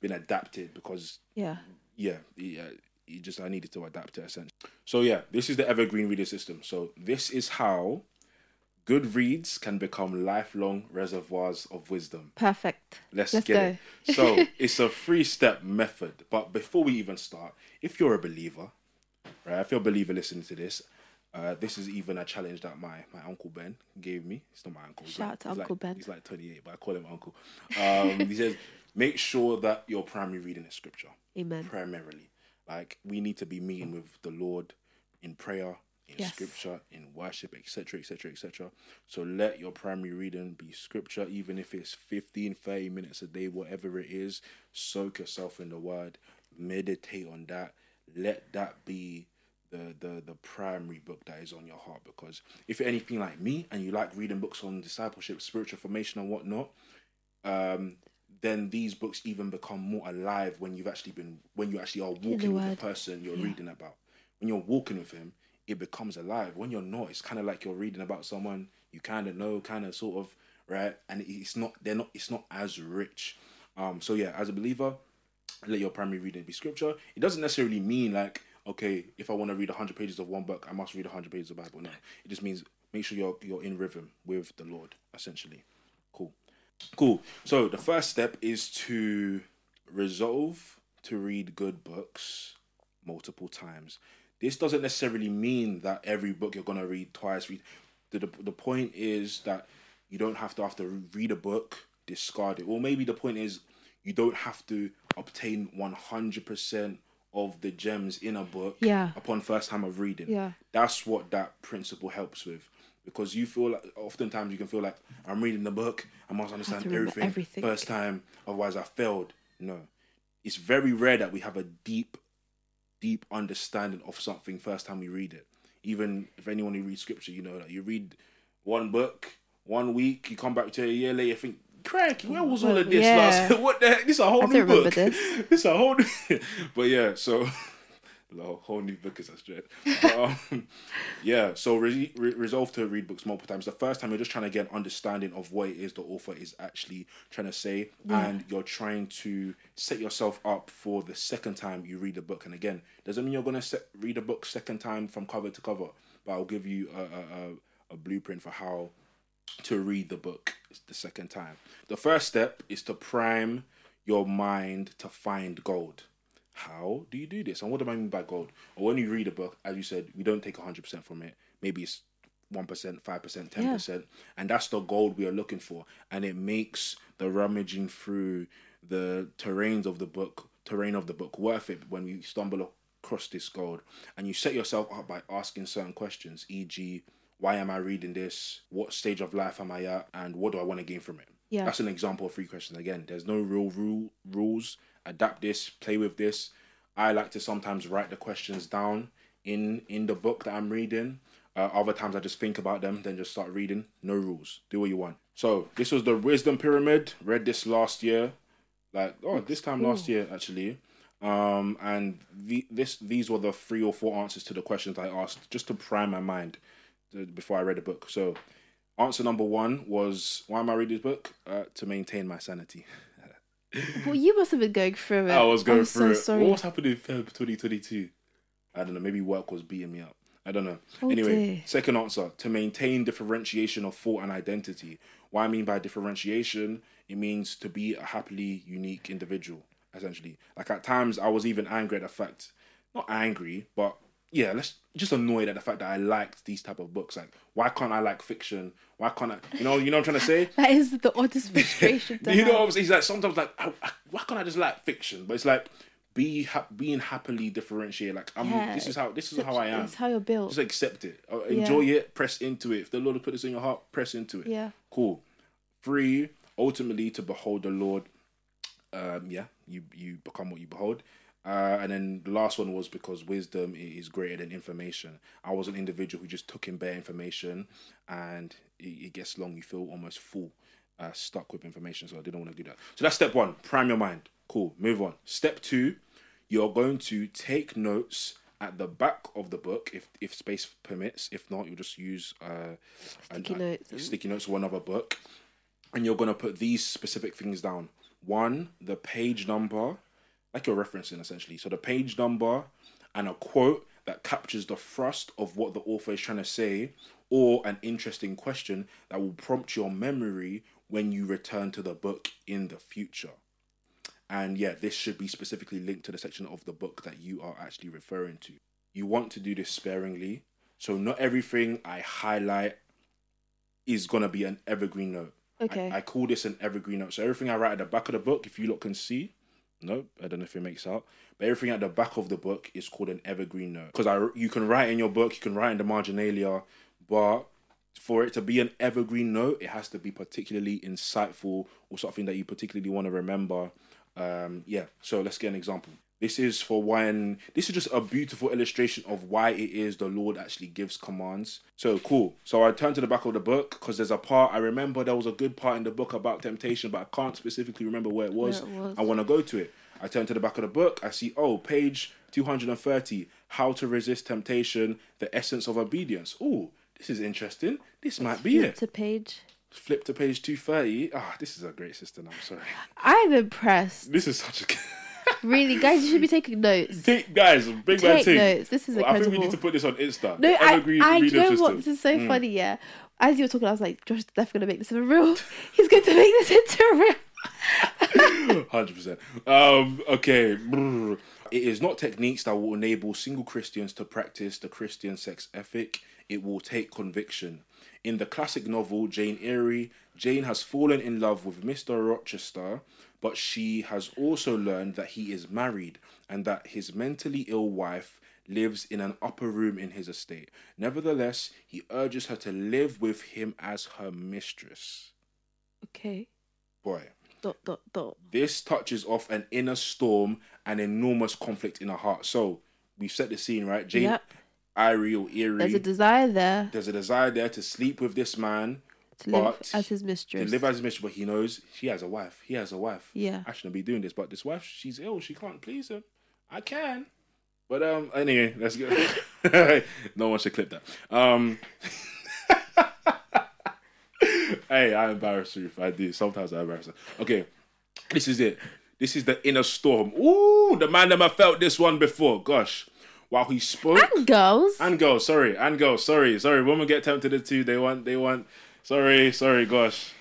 A: been adapted because
B: Yeah.
A: yeah, yeah, you just I needed to adapt it essentially. So yeah, this is the evergreen reader system. So this is how good reads can become lifelong reservoirs of wisdom.
B: Perfect.
A: Let's,
B: Let's
A: get it. So *laughs* it's a three step method. But before we even start, if you're a believer, right, if you're a believer listening to this, uh, this is even a challenge that my, my uncle Ben gave me. It's not my uncle.
B: Shout out to
A: he's
B: Uncle
A: like-
B: Ben.
A: He's like 28, but I call him uncle. Um, he says, *laughs* make sure that your primary reading is scripture
B: Amen.
A: primarily. Like we need to be meeting with the Lord in prayer, in
B: Yes.
A: scripture, in worship, etc., etc., etc. So let your primary reading be scripture, even if it's 15, 30 minutes a day, whatever it is. Soak yourself in the word, meditate on that. Let that be the, the the primary book that is on your heart. Because if you're anything like me and you like reading books on discipleship, spiritual formation, and whatnot, um, then these books even become more alive when you've actually been when you actually are walking with the person you're
B: Yeah.
A: reading about. When you're walking with him, it becomes alive. When you're not, it's kind of like you're reading about someone you kind of know, kind of sort of right, and it's not they're not it's not as rich. Um, so yeah, as a believer, let your primary reading be scripture. It doesn't necessarily mean like okay, if I want to read hundred pages of one book, I must read hundred pages of Bible. No, it just means make sure you're you're in rhythm with the Lord. Essentially, cool. Cool. So the first step is to resolve to read good books multiple times. This doesn't necessarily mean that every book you're gonna read twice. Read the the, the point is that you don't have to have to read a book discard it. Or maybe the point is you don't have to obtain one hundred percent of the gems in a book
B: Yeah.
A: upon first time of reading.
B: Yeah.
A: That's what that principle helps with. Because you feel like oftentimes you can feel like I'm reading the book, I must understand
B: remember
A: everything,
B: everything.
A: first time, otherwise I failed. No. It's very rare that we have a deep, deep understanding of something first time we read it. Even if anyone who reads scripture, you know that you read one book, one week, you come back to it a year later, you think, Cranky, where was all of this *laughs*
B: Yeah.
A: last? What the heck? This is a whole
B: I
A: new book.
B: this. *laughs*
A: this is a whole new... *laughs* but yeah, so a whole new book is a stretch. But, um, *laughs* yeah, so re- re- resolve to read books multiple times. The first time you're just trying to get an understanding of what it is the author is actually trying to say, and you're trying to set yourself up for the second time you read the book. And again, doesn't mean you're gonna set, read a book second time from cover to cover, but I'll give you a, a, a, a blueprint for how to read the book the second time. The first step is to prime your mind to find gold. How do you do this? And what do I mean by gold? Or when you read a book, as you said, we don't take 100% from it. Maybe it's 1%, 5%, 10%. And that's the gold we are looking for. And it makes the rummaging through the terrains of the book, terrain of the book worth it when we stumble across this gold. And you set yourself up by asking certain questions, e.g., why am I reading this? What stage of life am I at? And what do I want to gain from it?
B: Yeah.
A: That's an example of three questions. Again, there's no real rule rules. Adapt this, play with this. I like to sometimes write the questions down in in the book that I'm reading. Uh, other times I just think about them, then just start reading. No rules. Do what you want. So this was the Wisdom Pyramid. Read this last year, like oh this time last year actually. Um, and the, this these were the three or four answers to the questions I asked just to prime my mind uh, before I read the book. So answer number one was why am I reading this book? Uh, to maintain my sanity. *laughs*
B: Well, you must have been going through it.
A: I was going
B: I'm
A: through
B: so
A: it.
B: sorry.
A: What was happening in Feb 2022? I don't know. Maybe work was beating me up. I don't know.
B: Oh,
A: anyway,
B: dear.
A: second answer to maintain differentiation of thought and identity. What I mean by differentiation, it means to be a happily unique individual, essentially. Like at times, I was even angry at the fact, not angry, but yeah, let's just annoyed at the fact that I liked these type of books. Like, why can't I like fiction? Why can't I? You know, you know what I'm trying to say. *laughs*
B: That is the oddest *laughs* frustration
A: you know
B: have.
A: what I'm saying? He's like sometimes like I, I, why can't I just like fiction? But it's like be ha- being happily differentiated. Like I'm
B: Yeah,
A: this is how this is how I am.
B: It's how you're built.
A: Just accept it. Uh, Enjoy it. Press into it. If the Lord has put this in your heart, press into it.
B: Yeah.
A: Cool. Three. Ultimately, to behold the Lord. Um, yeah, you you become what you behold. Uh, and then the last one was because wisdom is greater than information. I was an individual who just took in bare information, and it, it gets long. You feel almost full, uh, stuck with information. So I didn't want to do that. So that's step one. Prime your mind. Cool. Move on. Step two, you're going to take notes at the back of the book if if space permits. If not, you'll just use uh,
B: Sticky
A: an-
B: notes and-
A: sticky notes or another book, and you're gonna put these specific things down. One, the page number, like you're referencing essentially. So the page number and a quote that captures the thrust of what the author is trying to say, or an interesting question that will prompt your memory when you return to the book in the future. And yeah, this should be specifically linked to the section of the book that you are actually referring to. You want to do this sparingly. So not everything I highlight is gonna be an evergreen note.
B: Okay.
A: I, I call this an evergreen note. So everything I write at the back of the book, if you lot can see, No, I don't know if it makes out. But everything at the back of the book is called an evergreen note because I you can write in your book, you can write in the marginalia, but for it to be an evergreen note, it has to be particularly insightful or something that you particularly want to remember. Um, yeah. So let's get an example. This is for when this is just a beautiful illustration of why it is the Lord actually gives commands. So cool. So I turned to the back of the book because there's a part I remember there was a good part in the book about temptation, but I can't specifically remember where it was.
B: Where it was.
A: I want to go to it. I turn to the back of the book. I see oh page 230 how to resist temptation the essence of obedience. Oh, this is interesting. This might be it.
B: To page.
A: Flip to page 230. Ah, this is a great system. I'm sorry.
B: I'm impressed.
A: This is such a
B: Really, guys, you should be taking notes.
A: Take, guys, big man
B: Take
A: thing.
B: notes. This is
A: Well, I think we need to put this on Insta.
B: No, I,
A: Evergreen
B: I
A: reader
B: you know
A: system.
B: what? This is so funny. Yeah, as you were talking, I was like, Josh is definitely gonna make this a real. *laughs* He's going to make this into a real. *laughs*
A: Hundred percent. Um, okay. It is not techniques that will enable single Christians to practice the Christian sex ethic. It will take conviction. In the classic novel Jane Eyre, Jane has fallen in love with Mr. Rochester, but she has also learned that he is married and that his mentally ill wife lives in an upper room in his estate. Nevertheless, he urges her to live with him as her mistress.
B: Okay.
A: Boy.
B: Dot dot dot.
A: This touches off an inner storm and enormous conflict in her heart. So we've set the scene, right? Jane
B: Yep.
A: Irie or Eerie.
B: There's a desire there
A: there's a desire there to sleep with this man,
B: to live
A: but
B: as his mistress.
A: to live as a mistress, but he knows she has a wife. He has a wife.
B: Yeah.
A: I shouldn't be doing this, but this wife, she's ill. She can't please him. I can. But um anyway, let's go. *laughs* no one should clip that. Um *laughs* Hey, I embarrass you if I do. Sometimes I embarrass her. Okay, this is it. This is the inner storm. Ooh, the man never felt this one before. Gosh. While he spoke
B: and girls.
A: and girls, sorry, and girls, sorry, sorry. Women get tempted too. They want, they want. Sorry, sorry, gosh.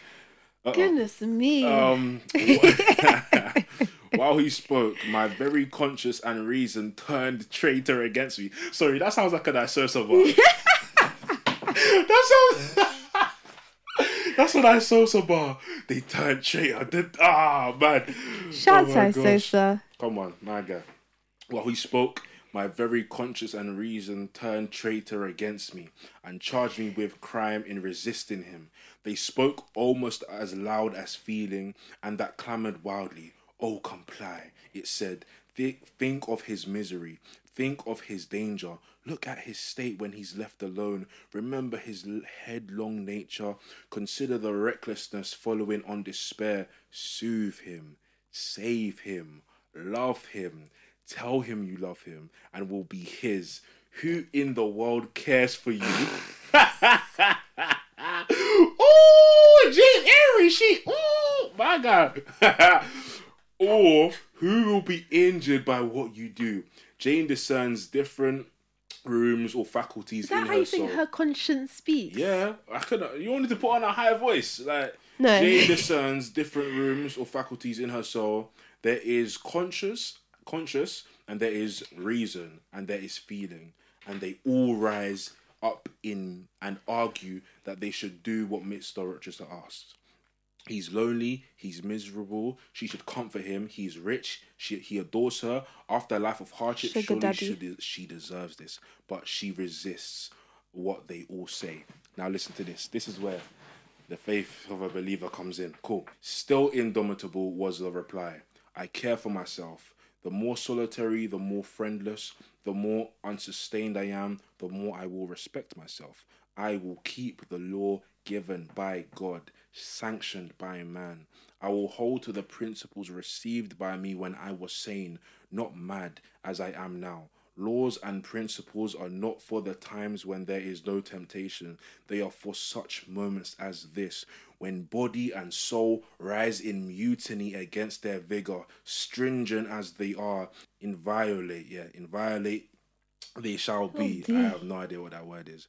A: Uh-oh.
B: Goodness me.
A: Um, *laughs* while he spoke, my very conscience and reason turned traitor against me. Sorry, that sounds like a nice Sosa *laughs* bar. that sounds. *laughs* That's Sosa bar. They turned traitor. They, ah man.
B: Shout
A: Oh
B: out.
A: Come on, my guy. While he spoke, my very conscience and reason turned traitor against me and charged me with crime in resisting him. They spoke almost as loud as feeling, and that clamoured wildly. Oh, comply, it said. Thi- Think of his misery. Think of his danger. Look at his state when he's left alone. Remember his headlong nature. Consider the recklessness following on despair. Soothe him. Save him. Love him. Tell him you love him and will be his. Who in the world cares for you? *laughs* oh, Jane Eyre, she, oh, my God. *laughs* or who will be injured by what you do? Jane discerns different rooms or faculties
B: Is that
A: in
B: how
A: her
B: you
A: soul.
B: think her conscience speaks?
A: Yeah, I could. You wanted to put on a higher voice, like
B: No.
A: Jane *laughs* discerns different rooms or faculties in her soul. There is conscious, conscious, and there is reason, and there is feeling, and they all rise up in and argue that they should do what Mr. Rochester asks. He's lonely. He's miserable. She should comfort him. He's rich. She, he adores her. After a life of hardship,
B: Sugar
A: surely she, she deserves this. But she resists what they all say. Now listen to this. This is where the faith of a believer comes in. Cool. Still indomitable was the reply. I care for myself. The more solitary, the more friendless, the more unsustained I am, the more I will respect myself. I will keep the law given by God, sanctioned by man. I will hold to the principles received by me when I was sane, not mad as I am now. Laws and principles are not for the times when there is no temptation. They are for such moments as this, when body and soul rise in mutiny against their vigor, stringent as they are, inviolate, yeah, inviolate they shall be. Oh, I have no idea what that word is.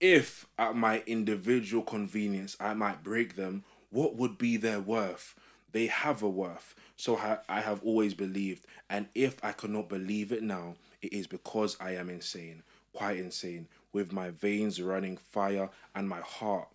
A: If at my individual convenience I might break them, what would be their worth? They have a worth. So ha- I have always believed. And if I cannot believe it now, it is because I am insane, quite insane, with my veins running fire and my heart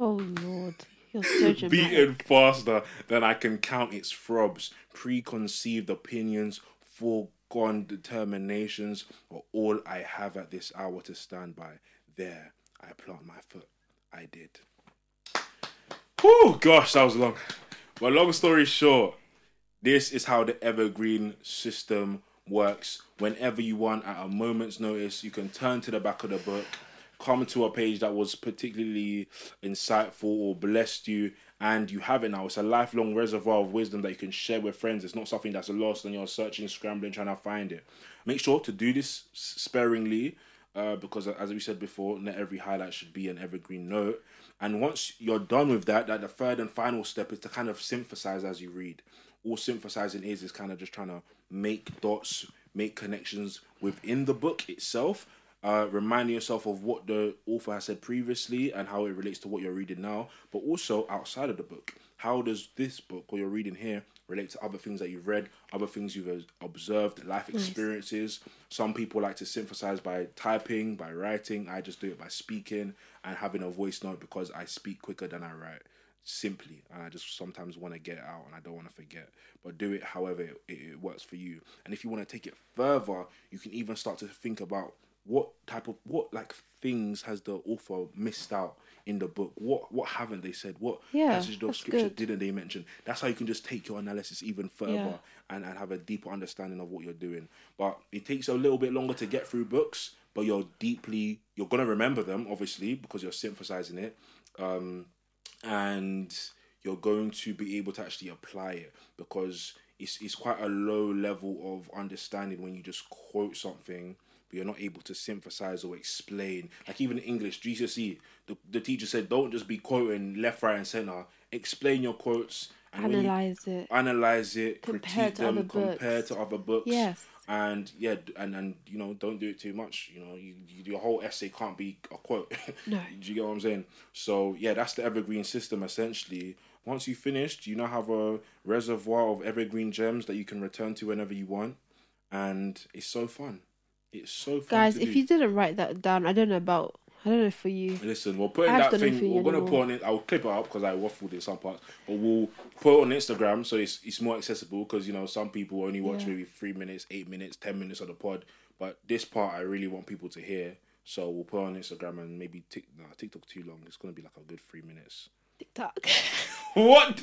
B: Oh Lord. You're so *laughs* dramatic.
A: beaten faster than I can count its throbs. Preconceived opinions, foregone determinations are all I have at this hour to stand by. There, I plant my foot. I did. Oh gosh, that was long. But long story short, this is how the evergreen system works. Whenever you want, at a moment's notice, you can turn to the back of the book, come to a page that was particularly insightful or blessed you, and you have it now. It's a lifelong reservoir of wisdom that you can share with friends. It's not something that's lost and you're searching, scrambling, trying to find it. Make sure to do this sparingly. Uh, because as we said before, not every highlight should be an evergreen note. And once you're done with that, that the third and final step is to kind of synthesize as you read. All synthesizing is is kind of just trying to make dots, make connections within the book itself. Uh, reminding yourself of what the author has said previously and how it relates to what you're reading now, but also outside of the book. How does this book or you're reading here relate to other things that you've read, other things you've observed, life experiences? Some people like to synthesize by typing, by writing. I just do it by speaking and having a voice note because I speak quicker than I write simply and i just sometimes want to get out and i don't want to forget but do it however it, it works for you and if you want to take it further you can even start to think about what type of what like things has the author missed out in the book what what haven't they said what
B: Yeah,
A: passage of scripture
B: good.
A: didn't they mention that's how you can just take your analysis even further
B: Yeah.
A: and, and have a deeper understanding of what you're doing but it takes a little bit longer to get through books but you're deeply you're gonna remember them obviously because you're synthesizing it um and you're going to be able to actually apply it because it's, it's quite a low level of understanding when you just quote something but you're not able to synthesize or explain. Like even in english gcse the, the teacher said don't just be quoting left right and center. Explain your quotes and you
B: Analyze it.
A: analyze it
B: Compare
A: critique
B: to
A: them
B: other
A: compare
B: books.
A: to other books.
B: Yes.
A: and yeah and and you know don't do it too much. You know you, you, your whole essay can't be a quote. *laughs*
B: No.
A: do you get what i'm saying? So yeah that's the evergreen system essentially. Once you finished you now have a reservoir of evergreen gems that you can return to whenever you want. And it's so fun it's so
B: Guys, if
A: do.
B: you didn't write that down, I don't know about. I don't know for you.
A: Listen, we're putting that
B: just don't know
A: thing. We're gonna
B: anymore.
A: put on it. I'll clip it up because I waffled in some parts, but we'll put it on Instagram so it's it's more accessible because you know some people only watch
B: Yeah.
A: maybe three minutes, eight minutes, ten minutes of the pod, but this part I really want people to hear. So we'll put it on Instagram and maybe tick, nah, TikTok too long. It's gonna be like a good three minutes.
B: TikTok. *laughs* *laughs*
A: What?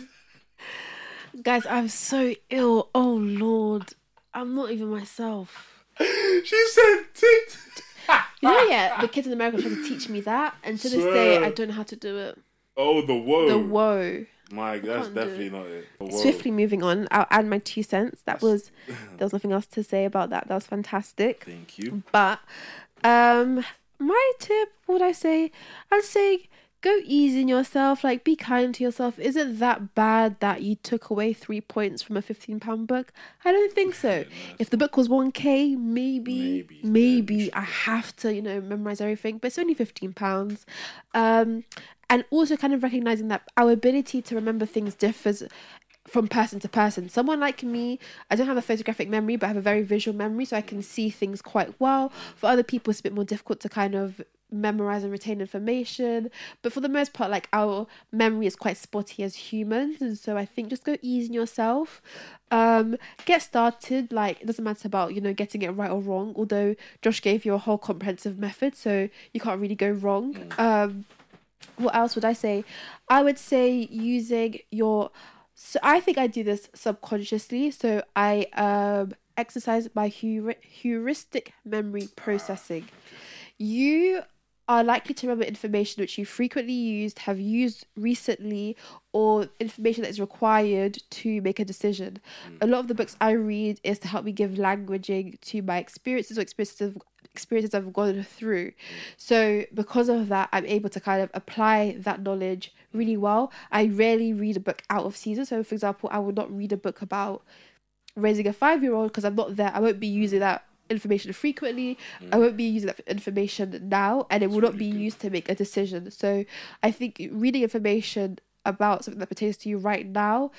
B: Guys, I'm so ill. Oh Lord, I'm not even myself. *laughs*
A: she said TikTok. *laughs*
B: You know, yeah, the kids in America try to teach me that, and to this day, I don't know how to do it.
A: Oh, the whoa.
B: The woe.
A: My, that's definitely
B: it.
A: not it. The.
B: Swiftly moving on, I'll add my two cents. That was *laughs* there was nothing else to say about that. That was fantastic.
A: Thank you.
B: But um my tip, what would I say? I'd say go easy on yourself, like be kind to yourself. Is it that bad that you took away three points from a fifteen pound book? I don't think so. *laughs* If the book was one K, maybe
A: Maybe,
B: maybe, I have to, you know, memorize everything, but it's only fifteen pounds. Um and also kind of recognizing that our ability to remember things differs from person to person. Someone like me, I don't have a photographic memory, but I have a very visual memory, so I can see things quite well. For other people, it's a bit more difficult to kind of memorize and retain information. But for the most part, like our memory is quite spotty as humans, and so I think just go easy on yourself. Um, get started. Like it doesn't matter about you know getting it right or wrong. Although Josh gave you a whole comprehensive method, so you can't really go wrong. Um, what else would I say? I would say using your. So I think I do this subconsciously. So I um, exercise my heuri- heuristic memory processing. You are likely to remember information which you frequently used, have used recently, or information that is required to make a decision. A lot of the books I read is to help me give languaging to my experiences or experiences experiences I've gone through. So because of that, I'm able to kind of apply that knowledge really well. I rarely read a book out of season. So for example, I would not read a book about raising a five year old because I'm not there. I won't be using that information frequently. I won't be using that information now, and it will not be used to make a decision. So I think reading information about something that pertains to you right now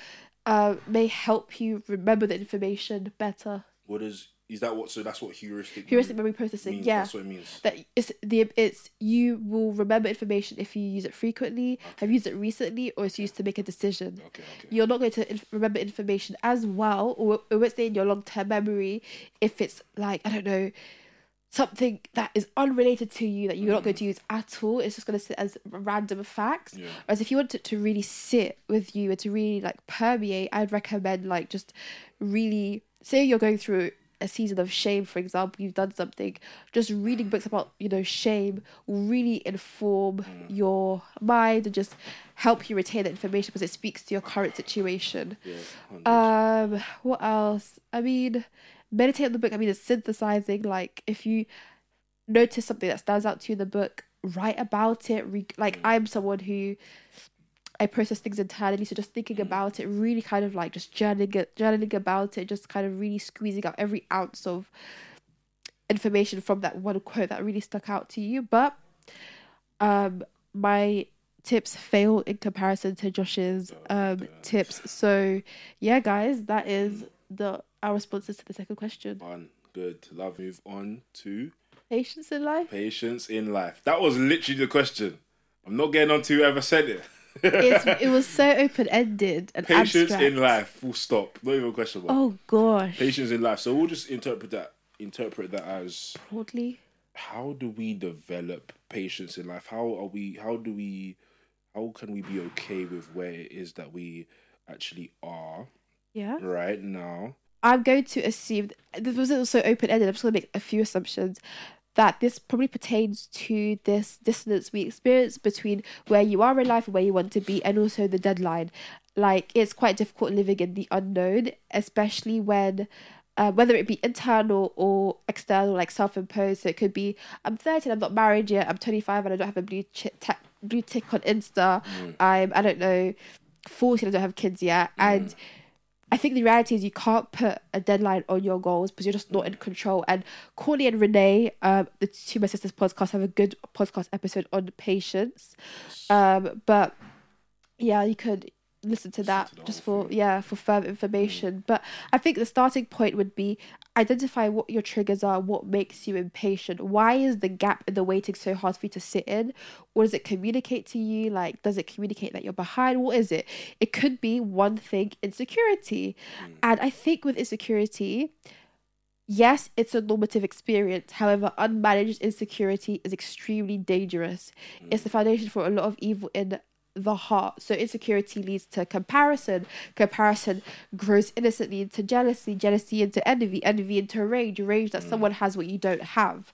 B: uh, may help you remember the information better.
A: What does Is that what? So that's what heuristic.
B: heuristic
A: memory
B: processing.
A: means.
B: Yeah.
A: That's what it means.
B: that it's the it's you will remember information if you use it frequently, have used it recently, or it's used to make a decision.
A: Okay. Okay.
B: You're not going to remember information as well, or it won't stay in your long term memory if it's like I don't know something that is unrelated to you that you're not going to mm-hmm. use at all. It's just going to sit as random facts.
A: Yeah.
B: Whereas if you want it to really sit with you and to really like permeate, I'd recommend like just really say you're going through a season of shame, for example, you've done something, just reading books about, you know, shame will really inform your mind and just help you retain that information because it speaks to your current situation.
A: Yeah.
B: Um, what else? I mean, meditate on the book. I mean, it's synthesizing. Like, if you notice something that stands out to you in the book, write about it. Re- like, I'm someone who I process things internally, so just thinking about it, really kind of like just journaling, journaling about it, just kind of really squeezing out every ounce of information from that one quote that really stuck out to you. But um, my tips fail in comparison to Josh's um tips. So yeah, guys, that is the our responses to the second question.
A: Fun. Good. Love. Move on to
B: Patience in life.
A: patience in life. That was literally the question. I'm not getting on to whoever said it.
B: It's, it was so open ended and
A: patience
B: abstract.
A: in life. Full stop. Not even a question mark.
B: Oh gosh,
A: Patience in life. So we'll just interpret that. Interpret that as
B: broadly.
A: how do we develop patience in life? How are we? How do we? How can we be okay with where it is that we actually are
B: Yeah.
A: right now?
B: I'm going to assume this was also open ended. I'm just going to make a few assumptions that this probably pertains to this dissonance we experience between where you are in life and where you want to be, and also the deadline. Like it's quite difficult living in the unknown, especially when. Uh, whether it be internal or external, like self-imposed, so it could be I'm 30 I'm not married yet. I'm 25 and I don't have a blue tick, blue tick on Insta. I'm I don't know 40 I don't have kids yet, and I think the reality is you can't put a deadline on your goals because you're just not in control. And Courtney and Renee, um, the two my sisters podcast, have a good podcast episode on patience. Um, but yeah, you could listen to that
A: to
B: just for yeah for further information. But I think the starting point would be identify what your triggers are, what makes you impatient. Why is the gap in the waiting so hard for you to sit in? What does it communicate to you? Like, does it communicate that you're behind? What is it? It could be one thing, insecurity. And I think with insecurity, yes, it's a normative experience. However, unmanaged insecurity is extremely dangerous. It's the foundation for a lot of evil in the heart. So insecurity leads to comparison. Comparison grows innocently into jealousy, jealousy into envy, envy into rage, rage that someone has what you don't have.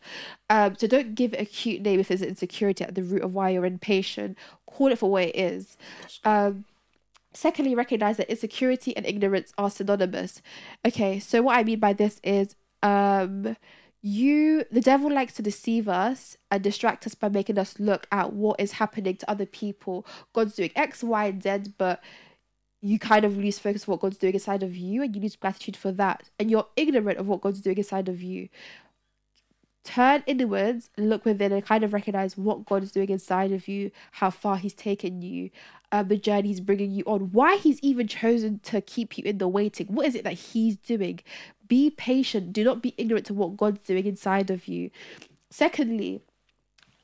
B: Um, so don't give it a cute name if there's insecurity at the root of why you're impatient. Call it for what it is. Um, secondly, recognize that insecurity and ignorance are synonymous. Okay, so what I mean by this is um you the devil likes to deceive us and distract us by making us look at what is happening to other people. God's doing X, Y, and Z, but you kind of lose focus of what God's doing inside of you and you lose gratitude for that. And you're ignorant of what God's doing inside of you. Turn inwards, look within, and kind of recognize what God is doing inside of you, how far He's taken you, um, the journey He's bringing you on, why He's even chosen to keep you in the waiting. What is it that He's doing? Be patient. Do not be ignorant to what God's doing inside of you. Secondly,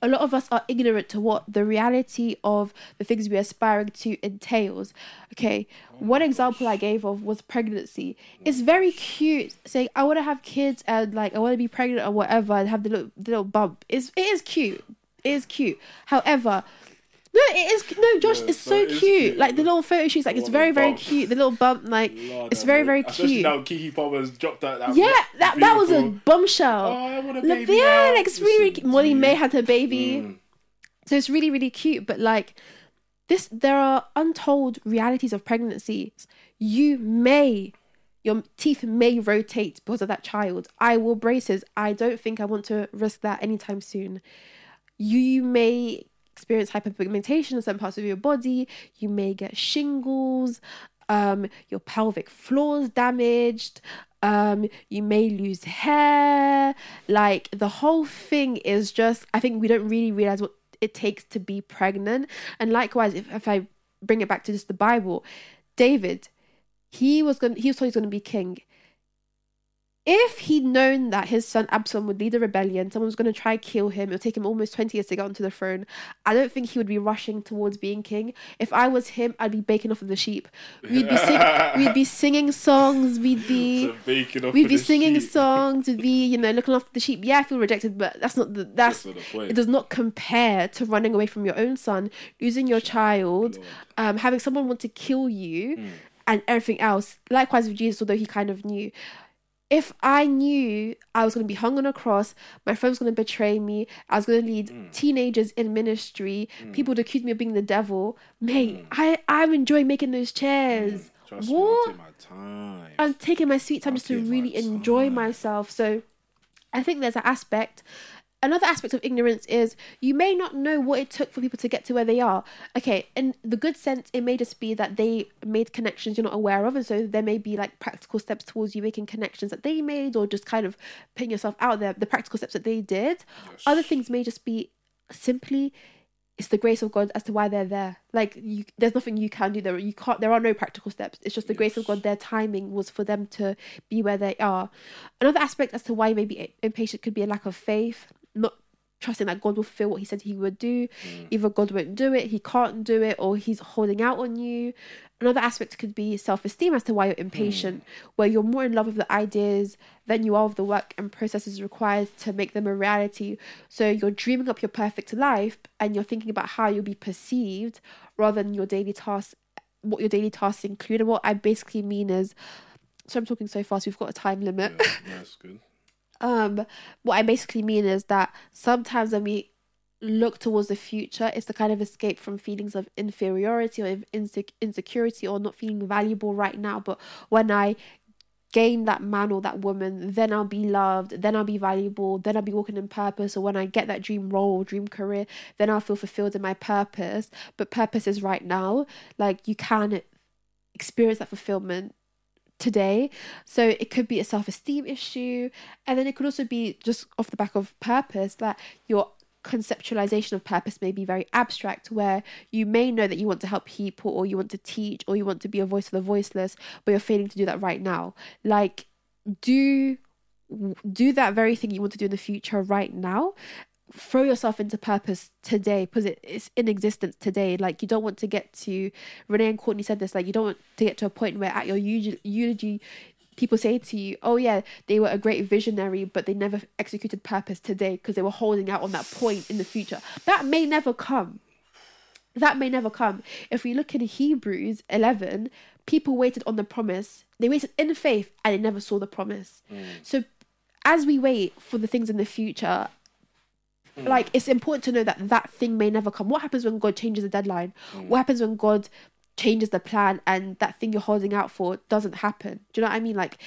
B: a lot of us are ignorant to what the reality of the things we're aspiring to entails. Okay, oh one example I gave of was pregnancy. It's very cute saying I want to have kids and like I want to be pregnant or whatever and have the little the little bump. It's it is cute. It is cute. However, no, it is no, Josh.
A: Yeah,
B: it's
A: so
B: so
A: it is
B: cute.
A: cute.
B: Like the little photo shoots, like
A: The
B: it's very very
A: bump.
B: cute. The little bump, like
A: Lord,
B: it's very very
A: Especially
B: cute.
A: now Keke Palmer's dropped that. that
B: Yeah, that that was a
A: beautiful-
B: bombshell.
A: Oh, I want a
B: Like,
A: baby
B: yeah, like it's really, really cute.
A: Molly-Mae
B: had her baby.
A: Mm.
B: So it's really, really cute. But like this, there are untold realities of pregnancy. You may, your teeth may rotate because of that child. I will braces. I don't think I want to risk that anytime soon. You may experience hyperpigmentation in some parts of your body. You may get shingles. Um, your pelvic floor is damaged. Um, you may lose hair. Like the whole thing is just. I think we don't really realize what it takes to be pregnant. And likewise, if, if I bring it back to just the Bible, David, he was going. He was told he's going to be king. If he'd known that his son Absalom would lead a rebellion, someone was going to try kill him, it would take him almost 20 years to get onto the throne, I don't think he would be rushing towards being king. If I was him, I'd be baking off of the sheep. We'd be, sing- *laughs* we'd be singing songs, we'd be...
A: So
B: We'd be singing
A: sheep.
B: songs, we'd be, you know, looking after the sheep. Yeah, I feel rejected, but that's not the that's,
A: That's not
B: it does not compare to running away from your own son, losing your child, um, having someone want to kill you
A: Hmm.
B: and everything else. Likewise with Jesus, although he kind of knew. If I knew I was going to be hung on a cross, my friend was going to betray me, I was going to lead
A: Hmm.
B: teenagers in ministry, people would accuse me of being the devil, mate, I, I'm enjoying making those chairs.
A: Hmm. Trust me,
B: what?
A: my time.
B: I'm taking my sweet time
A: I'll
B: just to really enjoy myself. So I think there's an aspect. Another aspect of ignorance is you may not know what it took for people to get to where they are. Okay, in the good sense, it may just be that they made connections you're not aware of, and so there may be like practical steps towards you making connections that they made, or just kind of putting yourself out there. The practical steps that they did. Other things may just be simply it's the grace of God as to why they're there. Like you, there's nothing you can do there. You can't. There are no practical steps. It's just the grace of God. Their timing was for them to be where they are. Another aspect as to why you may be impatient could be a lack of faith, not trusting that God will fulfill what He said He would do. Mm. Either God won't do it, He can't do it, or He's holding out on you. Another aspect could be self-esteem as to why you're mm. impatient, where you're more in love with the ideas than you are of the work and processes required to make them a reality. So you're dreaming up your perfect life and you're thinking about how you'll be perceived rather than your daily tasks, what your daily tasks include. And what I basically mean is, so I'm talking so fast, we've got a time limit.
A: Yeah, that's good.
B: Um what i basically mean is that sometimes when we look towards the future it's to kind of escape from feelings of inferiority or insec- insecurity or not feeling valuable right now. But when i gain that man or that woman then i'll be loved then i'll be valuable then i'll be walking in purpose. Or when i get that dream role dream career then i'll feel fulfilled in my purpose. But purpose is right now. Like you can experience that fulfillment today. So it could be a self esteem issue. And then it could also be just off the back of purpose that your conceptualization of purpose may be very abstract, where you may know that you want to help people or you want to teach or you want to be a voice for the voiceless, but you're failing to do that right now. Like, do do that very thing you want to do in the future right now throw yourself into purpose today because it, it's in existence today. Like you don't want to get to renee and courtney said this like you don't want to get to a point where at your eulogy, eulogy people say to you oh yeah they were a great visionary but they never executed purpose today because they were holding out on that point in the future. That may never come. That may never come. If we look in hebrews 11 people waited on the promise. They waited in faith and they never saw the promise. Mm. So as we wait for the things in the future Mm. like it's important to know that that thing may never come. What happens when god changes the deadline? Mm. What happens when god changes the plan and that thing you're holding out for doesn't happen? Do you know what i mean? Like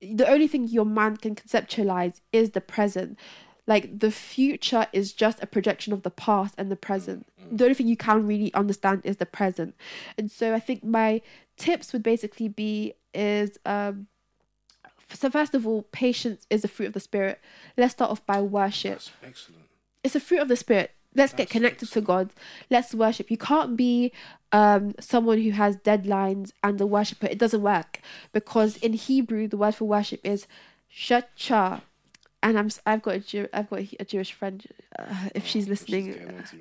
B: the only thing your mind can conceptualize is the present. Like the future is just a projection of the past and the present. Mm, the only thing you can really understand is the present. And so i think my tips would basically be is um so first of all patience is the fruit of the spirit. Let's start off by worship.
A: That's excellent.
B: It's a fruit of the spirit. Let's get connected to god. Let's worship. You can't be um someone who has deadlines and a worshiper. It doesn't work because in hebrew the word for worship is shacha. And i'm s- i've got a Jew, i've got a jewish friend uh, if she's listening.
A: She's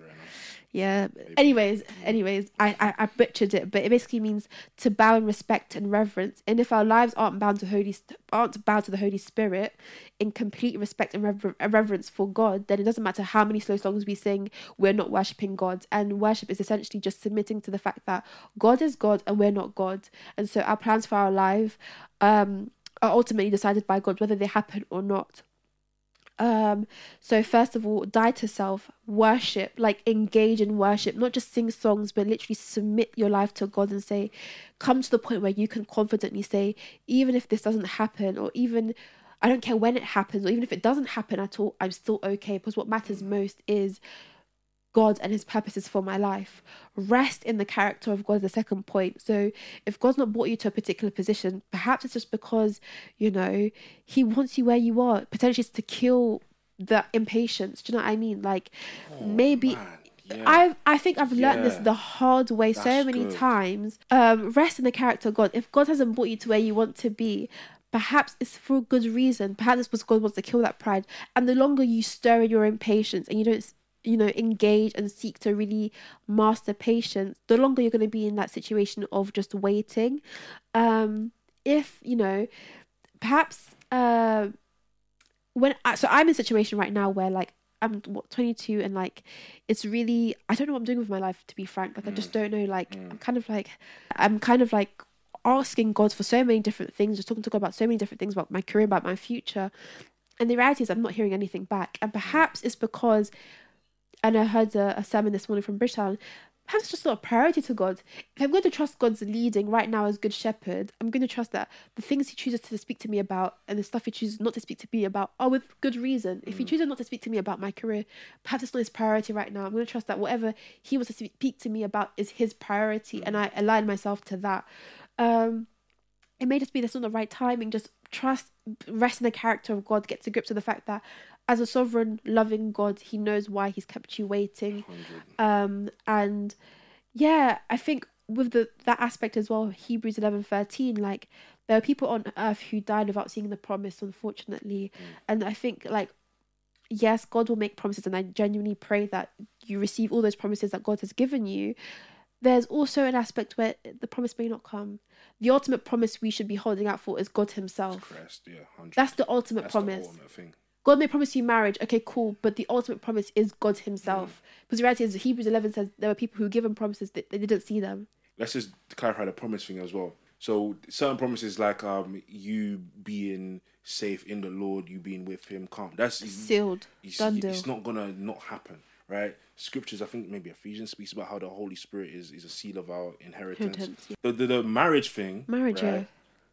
A: getting onto you right now.
B: yeah. Anyways, anyways, I, I I butchered it, but it basically means to bow in respect and reverence. And if our lives aren't bound to holy aren't bowed to the Holy Spirit in complete respect and rever- reverence for God, then it doesn't matter how many slow songs we sing, we're not worshiping God. And worship is essentially just submitting to the fact that God is God and we're not God. And so our plans for our life um are ultimately decided by God, whether they happen or not um so first of all die to self worship like engage in worship not just sing songs but literally submit your life to god and say come to the point where you can confidently say even if this doesn't happen or even i don't care when it happens or even if it doesn't happen at all i'm still okay because what matters most is God and his purposes for my life. Rest in the character of God is the second point. So if God's not brought you to a particular position, perhaps it's just because, you know, he wants you where you are. Potentially it's to kill the impatience. Do you know what I mean? Like maybe
A: man, yeah.
B: I I think I've learned this the hard way so many
A: good.
B: times. Um, rest in the character of God. If God hasn't brought you to where you want to be, perhaps it's for a good reason. Perhaps it's because God wants to kill that pride. And the longer you stir in your impatience and you don't, you know, engage and seek to really master patience, the longer you're going to be in that situation of just waiting. Um, if you know, perhaps uh, when I, so I'm in a situation right now where like I'm what 22 and like it's really I don't know what I'm doing with my life to be frank. Like I just don't know like I'm kind of like I'm kind of like asking God for so many different things just talking to God about so many different things about my career about my future. And the reality is I'm not hearing anything back. And perhaps it's because and I heard a, a sermon this morning from Bridgetown perhaps it's just not a priority to God. If I'm going to trust God's leading right now as Good Shepherd, I'm going to trust that the things He chooses to speak to me about and the stuff He chooses not to speak to me about are with good reason. If He chooses not to speak to me about my career, perhaps it's not His priority right now. I'm going to trust that whatever He wants to speak to me about is His priority, and I align myself to that. Um, it may just be that's not the right timing. Just trust, rest in the character of God. Get to grips with the fact that as a sovereign, loving God, He knows why He's kept you waiting. Um, and yeah, I think with the that aspect as well, Hebrews eleven thirteen, like there are people on earth who died without seeing the promise, unfortunately. And I think like yes, God will make promises, and I genuinely pray that you receive all those promises that God has given you. There's also an aspect where the promise may not come. The ultimate promise we should be holding out for is God Himself.
A: Christ, yeah, 100.
B: That's the ultimate
A: That's the
B: promise.
A: ultimate thing.
B: God may promise you marriage, okay, cool, but the ultimate promise is God Himself. Because the reality is, Hebrews 11 says there were people who were given promises that they didn't see them.
A: let's just clarify the promise thing as well. So certain promises like um you being safe in the Lord, you being with Him, calm. That's
B: Sealed.
A: It's,
B: Done deal.
A: it's not gonna not happen, right? Scriptures, I think maybe Ephesians speaks about how the Holy Spirit is is a seal of our inheritance.
B: Inheritance, yeah.
A: The, the the marriage thing,
B: Marriage,
A: right?
B: yeah.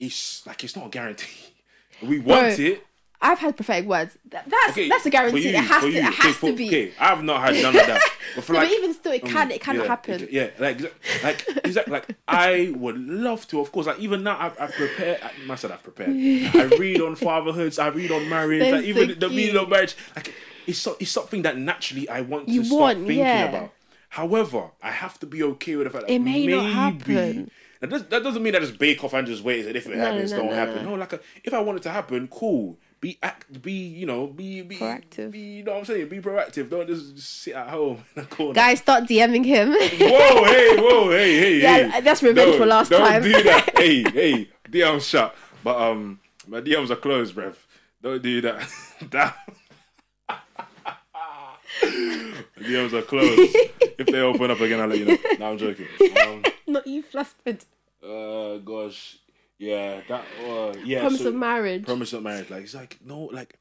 A: It's like it's not a guarantee. *laughs* We want
B: Bro,
A: it.
B: I've had prophetic words. Th- That's
A: Okay,
B: that's a guarantee.
A: you,
B: it has to.
A: you.
B: It
A: Okay,
B: has
A: for-
B: to be.
A: Okay, I've not had none of that. *laughs* But for
B: No,
A: like,
B: but even still, it can.
A: um,
B: it can
A: yeah,
B: happen.
A: it- Yeah, like like exactly. Like *laughs* I would love to, of course. Like even now, I've, I've prepared. I, said I've prepared. *laughs* I read on fatherhoods. I read on marriage.
B: That's
A: like even
B: so
A: the meaning of marriage. Like it's so, it's something that naturally I want
B: You
A: to start
B: want,
A: thinking
B: yeah.
A: about. However, I have to be okay with the fact that
B: It may
A: maybe,
B: not happen.
A: That, does, that doesn't mean I just bake off and just wait. If it
B: No,
A: happens,
B: no,
A: don't
B: no,
A: happen.
B: no.
A: No, like a, if I want it to happen, cool. Be act. Be you know. Be be
B: Proactive.
A: Be, you know what I'm saying. Be proactive. Don't just, just sit at home in a corner.
B: Guys, start DMing him.
A: Whoa, hey, whoa, hey, hey, *laughs*
B: Yeah,
A: hey.
B: that's revenge for last time.
A: don't
B: time.
A: do that. *laughs* hey, hey, DM's shut. But um, my DMs are closed, bruv. Don't do that. *laughs* that. DMs are closed. if they open up again, I'll let you know. No, I'm joking. Um,
B: Not you flustered.
A: uh, gosh, yeah, that. Uh, yeah.
B: Promise
A: so-
B: of marriage.
A: Promise of marriage. Like it's like no, like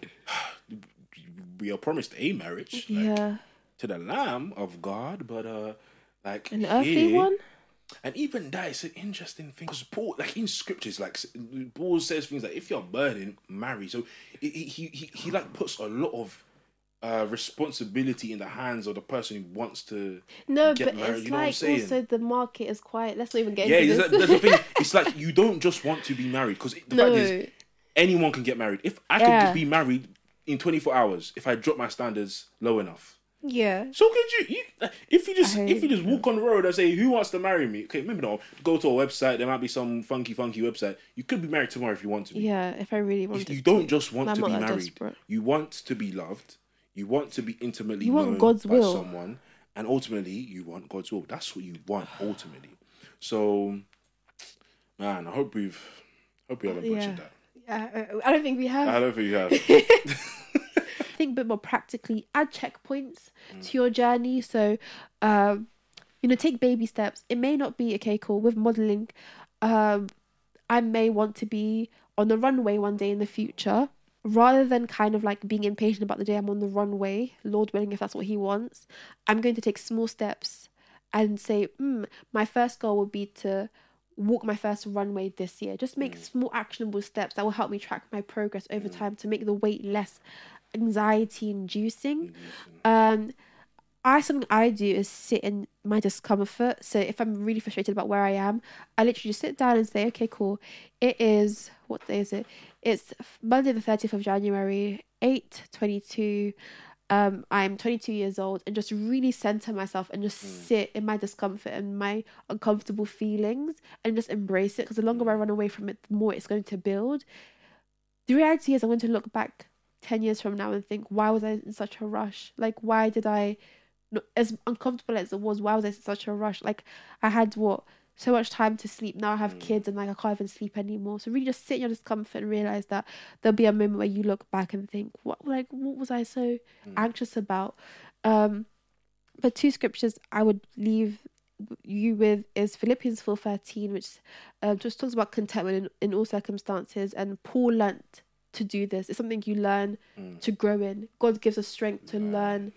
A: *sighs* we are promised a marriage. Like,
B: yeah,
A: to the Lamb of God, but uh, like
B: an earthly
A: here-
B: one.
A: and even that is an interesting thing because Paul, like in scriptures, like Paul says things like if you're burning, marry. So he he he, he like puts a lot of uh responsibility in the hands of the person who wants to
B: No, but
A: married.
B: it's
A: you know
B: like also the market is quite. Let's not even get
A: yeah,
B: into this.
A: that's the thing. *laughs* It's like you don't just want to be married because the
B: no,
A: fact is anyone can get married. If I could be married in 24 hours, if I drop my standards low enough.
B: yeah,
A: So could you, you if you just if you just walk on the road and say who wants to marry me? Okay, maybe not. Go to a website. There might be some funky funky website. You could be married tomorrow if you want to be.
B: yeah. If I really
A: want.
B: wanted,
A: you don't just want
B: I'm
A: to be married.
B: desperate.
A: You want to be loved. You want to be intimately
B: You want
A: known
B: God's
A: by
B: will.
A: someone, and ultimately you want God's will. That's what you want ultimately. So, man, I hope we've hope we haven't butchered that.
B: Yeah, I don't think we have.
A: I don't think you have. *laughs*
B: think a bit more practically add checkpoints to your journey so um you know take baby steps it may not be okay cool with modeling um i may want to be on the runway one day in the future rather than kind of like being impatient about the day i'm on the runway lord willing if that's what he wants i'm going to take small steps and say mm, my first goal would be to walk my first runway this year just make small actionable steps that will help me track my progress over time to make the wait less anxiety inducing um I something I do is sit in my discomfort. So if I'm really frustrated about where I am, I literally just sit down and say, okay, cool. It is what day is it? It's Monday the thirtieth of January, eight twenty two. um, I'm 22 years old and just really center myself and just sit in my discomfort and my uncomfortable feelings and just embrace it. Because the longer I run away from it, the more it's going to build. The reality is, I'm going to look back 10 years from now and think, why was I in such a rush? Like, why did I, as uncomfortable as it was, why was I in such a rush? Like, I had what? So much time to sleep. Now I have kids and like I can't even sleep anymore. So really just sit in your discomfort and realize that there'll be a moment where you look back and think, what like what was I so anxious about? Um but two scriptures I would leave you with is Philippians four thirteen, which uh, just talks about contentment in, in all circumstances. And Paul learnt to do this. It's something you learn to grow in. God gives us strength to learn,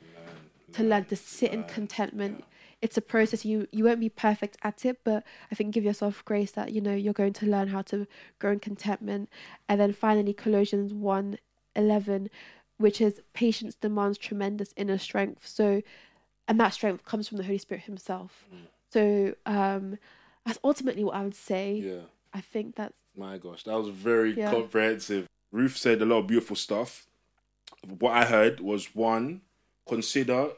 B: to learn to sit in contentment. It's a process. You you won't be perfect at it, but I think give yourself grace that you know you're going to learn how to grow in contentment. And then finally, Colossians 1, 11, which is patience demands tremendous inner strength. So and that strength comes from the Holy Spirit Himself. So um, that's ultimately what I would say.
A: Yeah.
B: I think that's
A: My gosh, that was very
B: Yeah.
A: comprehensive. Ruth said a lot of beautiful stuff. What I heard was one, consider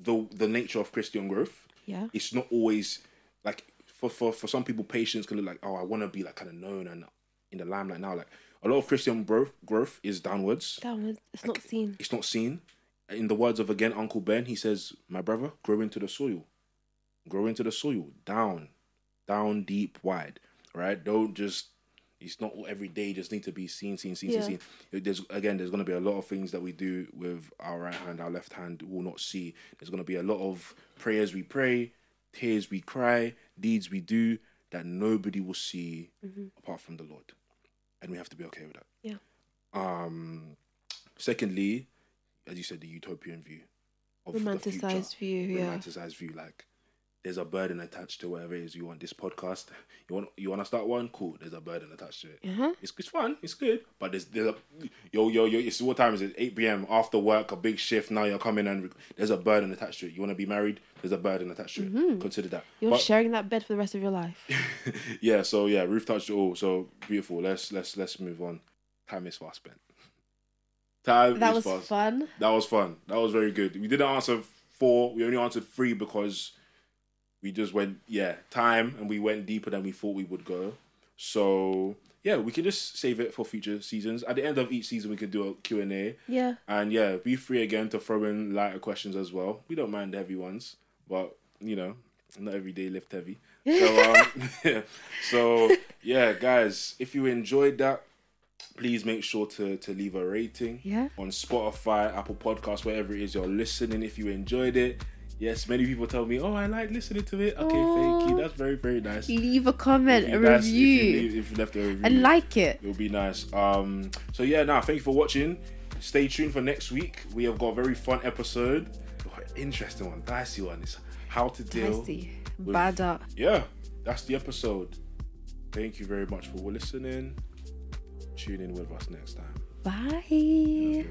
A: the the nature of Christian growth.
B: yeah,
A: It's not always like for for, for some people, patience can look like oh, I want to be like kind of known and in the limelight now. Like a lot of Christian growth growth is downwards.
B: downwards. It's not seen.
A: It's not seen. In the words of again Uncle Ben, he says, "My brother, grow into the soil, grow into the soil, down, down, deep, wide. Right? Don't just. It's not every day. Just need to be seen, seen, seen,
B: Yeah.
A: seen, seen. There's again. There's going to be a lot of things that we do with our right hand, our left hand will not see. There's going to be a lot of prayers we pray, tears we cry, deeds we do that nobody will see apart from the Lord, and we have to be okay with that.
B: Yeah.
A: Um, secondly, as you said, the utopian view of the future.
B: Romanticized view. Yeah.
A: Romanticized view, like there's a burden attached to whatever it is you want. This podcast, you want you want to start one, cool. There's a burden attached to it.
B: Uh-huh.
A: It's it's fun, it's good, but there's there's a yo yo yo. It's what time is it? Eight p.m. after work, a big shift. Now you're coming and there's a burden attached to it. You want to be married? There's a burden attached to it. Consider that.
B: You're
A: But-
B: sharing that bed for the rest of your life. *laughs*
A: yeah, so yeah, Ruth touched it all. So beautiful. Let's let's let's move on. Time is fast spent. Time
B: That
A: is
B: was
A: fast.
B: fun.
A: That was fun. That was very good. We didn't answer four. We only answered three because we just went yeah time and we went deeper than we thought we would go. So yeah, we can just save it for future seasons. At the end of each season, we could do a Q and A.
B: Yeah.
A: And yeah, be free again to throw in lighter questions as well. We don't mind the heavy ones, but you know, not every day lift heavy. So um, *laughs* *laughs* so yeah, guys, if you enjoyed that, please make sure to to leave a rating
B: Yeah.
A: on Spotify, Apple Podcasts, wherever it is you're listening. If you enjoyed it, yes, many people tell me, "Oh, I like listening to it." Okay, thank you. That's very very nice.
B: Leave a comment, a
A: you guys- if you
B: review,
A: leave- if you left a review,
B: and like it.
A: it will be nice. Um, so yeah, now thank you for watching. Stay tuned for next week. We have got a very fun episode, Oh, interesting one, dicey one. It's how to deal.
B: Dicey.
A: with-
B: Bad up.
A: Yeah, that's the episode. Thank you very much for listening. Tune in with us next time.
B: Bye.